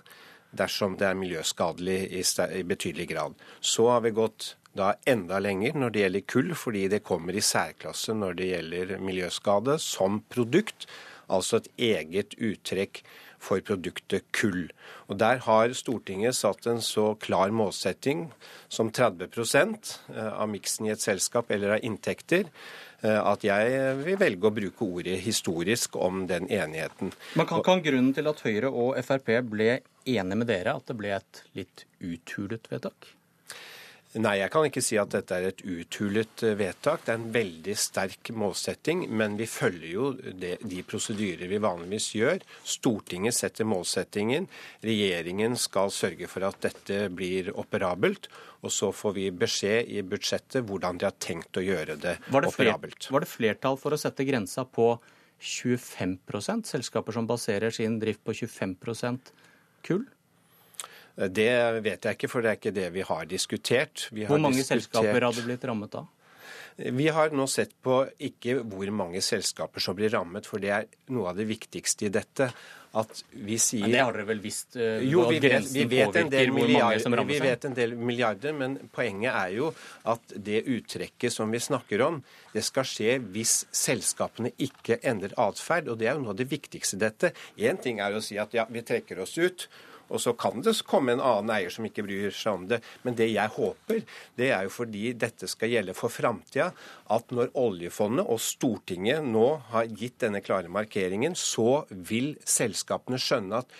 dersom det er miljøskadelig i, betydelig grad. Så har vi gått da enda lenger når det gjelder kull, fordi det kommer i særklasse når det gjelder miljøskade som produkt altså et eget uttrekk for produktet kull. Og Der har Stortinget satt en så klar målsetting som 30 eh, av miksen i et selskap eller av inntekter, eh, at jeg vil velge å bruke ordet historisk om den enigheten. Men kan, kan grunnen til at Høyre og Frp ble enige med dere, at det ble et litt uthulet vedtak? Nei, jeg kan ikke si at dette er et uthulet eh, vedtak. Det er en veldig sterk målsetting, men vi følger jo det, de prosedyrer vi vanligvis gjør. Stortinget setter målsettingen. Regjeringen skal sørge for at dette blir operabelt. Og så får vi beskjed i budsjettet hvordan de har tenkt å gjøre det, var det operabelt. Var det flertall for å sette grensa på 25% selskaper som baserer sin drift på 25% kull? Det vet jeg ikke, for det er ikke det vi har diskutert. Vi har Hvor mange diskutert... selskaper hadde blitt rammet da? Vi har nå sett på ikke hvor mange selskaper som blir rammet, for det er noe av det viktigste i dette. At vi sier Men Det har dere vel visst? Uh, jo, vi vet, vi, vet vi vet en del milliarder, men poenget er jo at det uttrekket som vi snakker om, det skal skje hvis selskapene ikke endrer atferd. Og det er jo noe av det viktigste i dette. Én ting er å si at ja, vi trekker oss ut. Og så kan det komme en annen eier som ikke bryr seg om det. Men det jeg håper, det er jo fordi dette skal gjelde for framtida, at når oljefondet og Stortinget nå har gitt denne klare markeringen, så vil selskapene skjønne at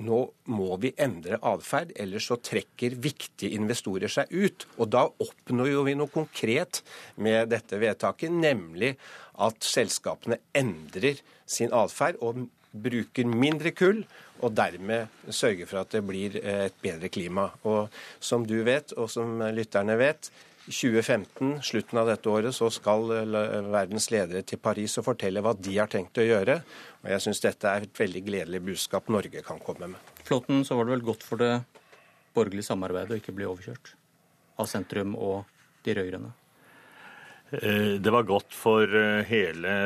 nå må vi endre atferd, ellers så trekker viktige investorer seg ut. Og da oppnår jo vi noe konkret med dette vedtaket, nemlig at selskapene endrer sin atferd og bruker mindre kull og dermed sørger for at det blir eh, et bedre klima. Og som du vet, og som lytterne vet, 2015, slutten av dette året, så skal eh, verdens ledere til Paris og fortelle hva de har tenkt å gjøre. Og jeg syns dette er et veldig gledelig budskap Norge kan komme med. Flåten, så var det vel godt for det borgerlige samarbeidet å ikke bli overkjørt av sentrum og de rød-grønne? Eh, det var godt for hele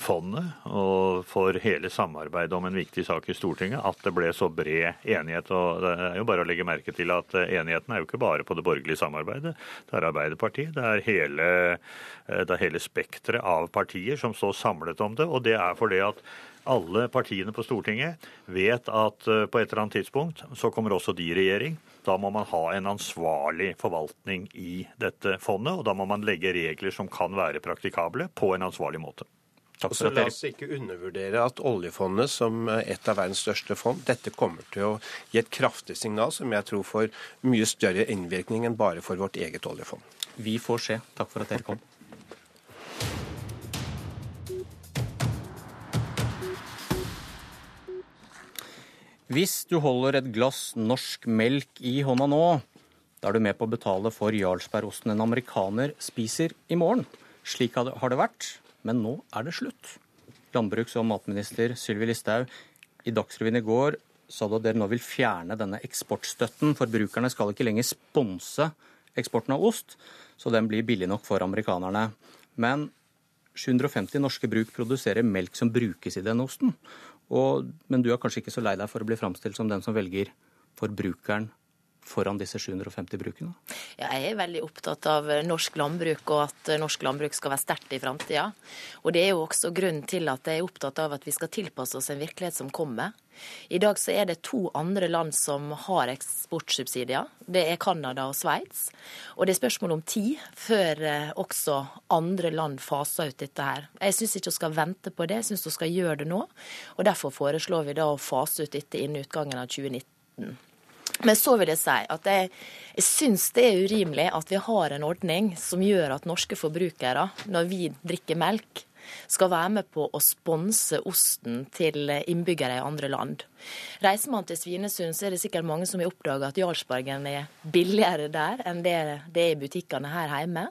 fondet og for hele samarbeidet om en viktig sak i Stortinget at det ble så bred enighet. og Det er jo bare å legge merke til at enigheten er jo ikke bare på det borgerlige samarbeidet. Det er Arbeiderpartiet, det er hele, det hele spekteret av partier som står samlet om det. Og det er fordi at alle partiene på Stortinget vet at eh, på et eller annet tidspunkt så kommer også de i regjering. Da må man ha en ansvarlig forvaltning i dette fondet, og da må man legge regler som kan være praktikable, på en ansvarlig måte. Takk for La oss ikke undervurdere at oljefondet som et av verdens største fond, dette kommer til å gi et kraftig signal som jeg tror får mye større innvirkning enn bare for vårt eget oljefond. Vi får se. Takk for at dere kom. Hvis du holder et glass norsk melk i hånda nå, da er du med på å betale for Jarlsbergosten en amerikaner spiser i morgen. Slik har det vært, men nå er det slutt. Landbruks- og matminister Sylvi Listhaug, i Dagsrevyen i går sa du at dere nå vil fjerne denne eksportstøtten. Forbrukerne skal ikke lenger sponse eksporten av ost, så den blir billig nok for amerikanerne. Men 750 norske bruk produserer melk som brukes i denne osten. Og, men du er kanskje ikke så lei deg for å bli framstilt som den som velger forbrukeren foran disse 750 brukene? Ja, jeg er veldig opptatt av norsk landbruk og at norsk landbruk skal være sterkt i framtida. Og det er jo også grunnen til at jeg er opptatt av at vi skal tilpasse oss en virkelighet som kommer. I dag så er det to andre land som har eksportsubsidier. Det er Canada og Sveits. Og det er spørsmål om tid før eh, også andre land faser ut dette her. Jeg syns ikke vi skal vente på det, jeg syns vi skal gjøre det nå. Og derfor foreslår vi da å fase ut dette innen utgangen av 2019. Men så vil jeg si at jeg, jeg syns det er urimelig at vi har en ordning som gjør at norske forbrukere, når vi drikker melk, skal være med på å sponse osten til innbyggere i andre land. Reiser man til Svinesund, så er det sikkert mange som har oppdaga at Jarlsbergen er billigere der enn det det er i butikkene her hjemme.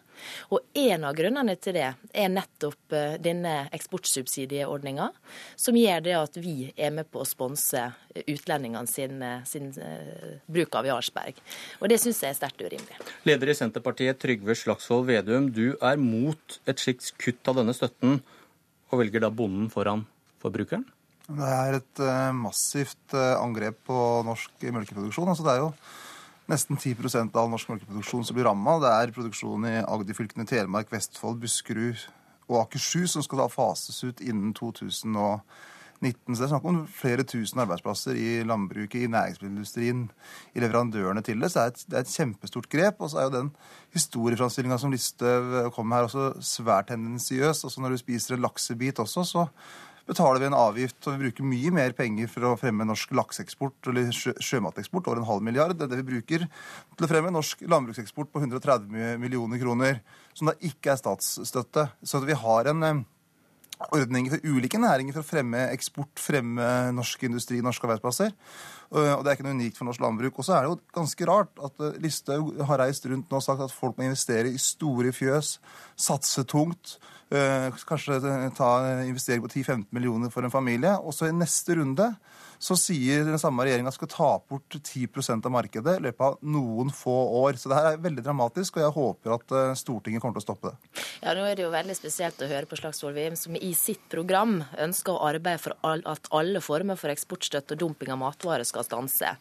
Og en av grunnene til det er nettopp eh, denne eksportsubsidieordninga, som gjør det at vi er med på å sponse utlendingene sin, eh, sin uh, bruk av Jarlsberg. Og det syns jeg er sterkt urimelig. Leder i Senterpartiet Trygve Slagsvold Vedum, du er mot et slikt kutt av denne støtten, og velger da bonden foran forbrukeren? Det er et uh, massivt uh, angrep på norsk melkeproduksjon. Altså, det er jo nesten 10% av norsk melkeproduksjon som blir ramma. Det er produksjon i Agder-fylkene Telemark, Vestfold, Buskerud og Akershus som skal da fases ut innen 2019. Så det er snakk om flere tusen arbeidsplasser i landbruket, i næringsmiddelindustrien, i leverandørene til det. Så det er et, det er et kjempestort grep. Og så er jo den historieframstillinga som Listhaug kom med her, også svært tendensiøs. Også når du spiser en laksebit også, så betaler vi en avgift, og vi bruker mye mer penger for å fremme norsk lakseeksport eller sjø sjømateksport, over en halv milliard. Er det vi bruker til å fremme norsk landbrukseksport på 130 millioner kroner, som da ikke er statsstøtte. Så vi har en ordning ordninger for ulike næringer for å fremme eksport, fremme norsk industri, norske arbeidsplasser. Og det er ikke noe unikt for norsk landbruk. Og så er det jo ganske rart at eh, Listhaug har reist rundt nå og sagt at folk må investere i store fjøs, satse tungt. Eh, kanskje ta investering på 10-15 millioner for en familie. Og så i neste runde så sier den samme regjeringa skal ta bort 10 av markedet i løpet av noen få år. Så det her er veldig dramatisk, og jeg håper at eh, Stortinget kommer til å stoppe det. Ja, nå er det jo veldig spesielt å høre på Slagsvold Vim, som i sitt program ønsker å arbeide for at alle former for eksportstøtte og dumping av matvarer skal stanse.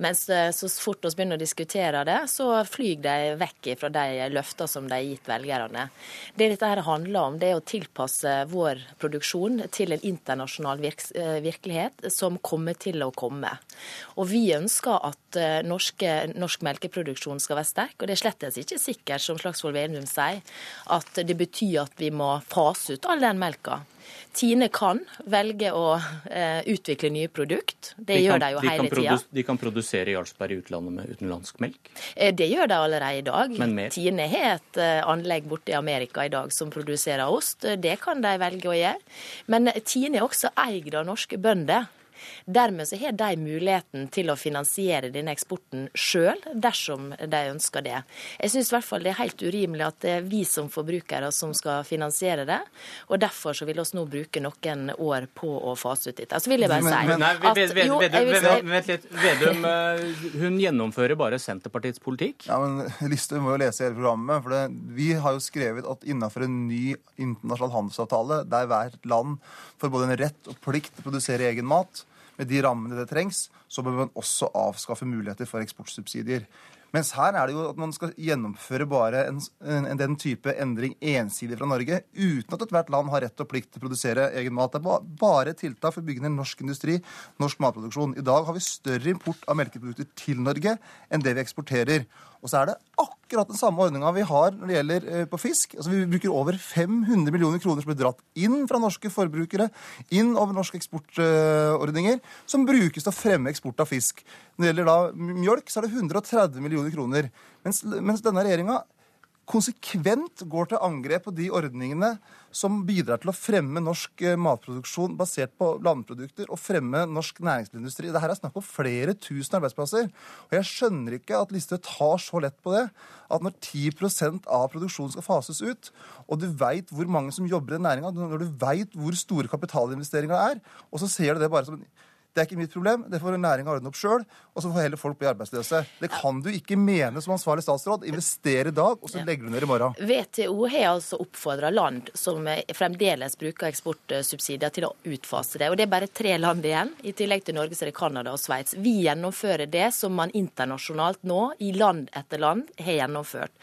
Mens eh, så fort vi begynner å diskutere det, så flyr de vekk fra de løftene som de har gitt velgerne. Det dette her handler om, det er å tilpasse vår produksjon til en internasjonal eh, virkelighet som kommer til å komme. Og vi ønsker at eh, norske, norsk melkeproduksjon skal være sterk. Og det er slett ikke sikkert, som Slagsvold Vedum sier, at det betyr at vi må fase ut all den melka. Tine kan velge å eh, utvikle nye produkt. Det de gjør de jo de hele tida. De kan produsere Jarlsberg i utlandet med utenlandsk melk? Eh, det gjør de allerede i dag. Tine har et eh, anlegg borte i Amerika i dag som produserer ost. Det kan de velge å gjøre. Men Tine er også eid av norske bønder. Dermed så har de muligheten til å finansiere denne eksporten sjøl, dersom de ønsker det. Jeg syns i hvert fall det er helt urimelig at det er vi som forbrukere som skal finansiere det. og Derfor så vil vi nå bruke noen år på å fase ut dette. Så vil jeg bare si at Vent litt. Vedum, eh, hun gjennomfører bare Senterpartiets politikk? Ja, men Listhaug må jo lese hele programmet. for det, Vi har jo skrevet at innenfor en ny internasjonal handelsavtale, der hvert land får både en rett og plikt til å produsere egen mat, med de rammene det trengs, så bør man også avskaffe muligheter for eksportsubsidier. Mens her er det jo at man skal gjennomføre bare en, en, den type endring ensidig fra Norge, uten at ethvert land har rett og plikt til å produsere egen mat. Det er bare tiltak for å bygge ned norsk industri, norsk matproduksjon. I dag har vi større import av melkeprodukter til Norge enn det vi eksporterer. Og så er det akkurat den samme ordninga vi har når det gjelder eh, på fisk. Altså Vi bruker over 500 millioner kroner som blir dratt inn fra norske forbrukere, inn over norske eksportordninger, som brukes til å fremme eksport av fisk. Når det gjelder da mjølk, så er det 130 millioner kroner. Mens, mens denne regjeringa konsekvent går til angrep på de ordningene som bidrar til å fremme norsk eh, matproduksjon basert på landprodukter og fremme norsk næringsmiddelindustri. Dette er snakk om flere tusen arbeidsplasser. Og jeg skjønner ikke at Listhaug tar så lett på det. At når 10% av produksjonen skal fases ut, og du veit hvor mange som jobber i næringa, når du veit hvor store kapitalinvesteringer er, og så ser du det bare som en Det er ikke mitt problem. Det får næringa ordne opp sjøl. Og så får heller folk bli arbeidsløse. Det kan du ikke mene som ansvarlig statsråd. Investere i dag, og så legger du ned i morgen. WTO har altså oppfordra land som fremdeles bruker eksportsubsidier, til å utfase det. Og det er bare tre land igjen. I tillegg til Norge så er det Canada og Sveits. Vi gjennomfører det som man internasjonalt nå, i land etter land, har gjennomført.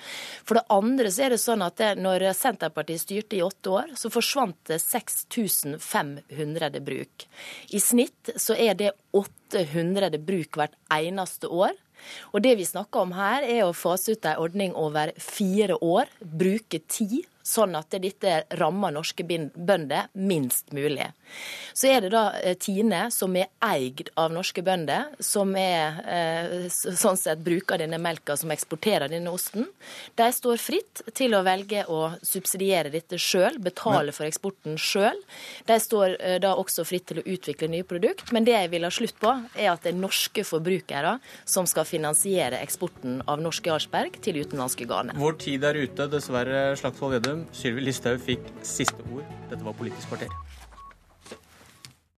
For det andre så er det sånn at det, når Senterpartiet styrte i åtte år, så forsvant det 6500 bruk. I snitt så er det 800 bruk hvert eneste år. Og det vi snakker om her, er å fase ut en ordning over fire år. Bruke tid sånn at dette rammer norske bønder minst mulig. Så er det da eh, Tine, som er eid av norske bønder, som er, eh, sånn sett bruker denne melka som eksporterer denne osten. De står fritt til å velge å subsidiere dette sjøl, betale for eksporten sjøl. De står eh, da også fritt til å utvikle nye produkt, men det jeg vil ha slutt på, er at det er norske forbrukere som skal finansiere eksporten av norske Jarlsberg til utenlandske garner. Vår tid er ute, dessverre, Slagsvold Vedum. Sylvi Listhaug fikk siste ord. Dette var Politisk kvarter.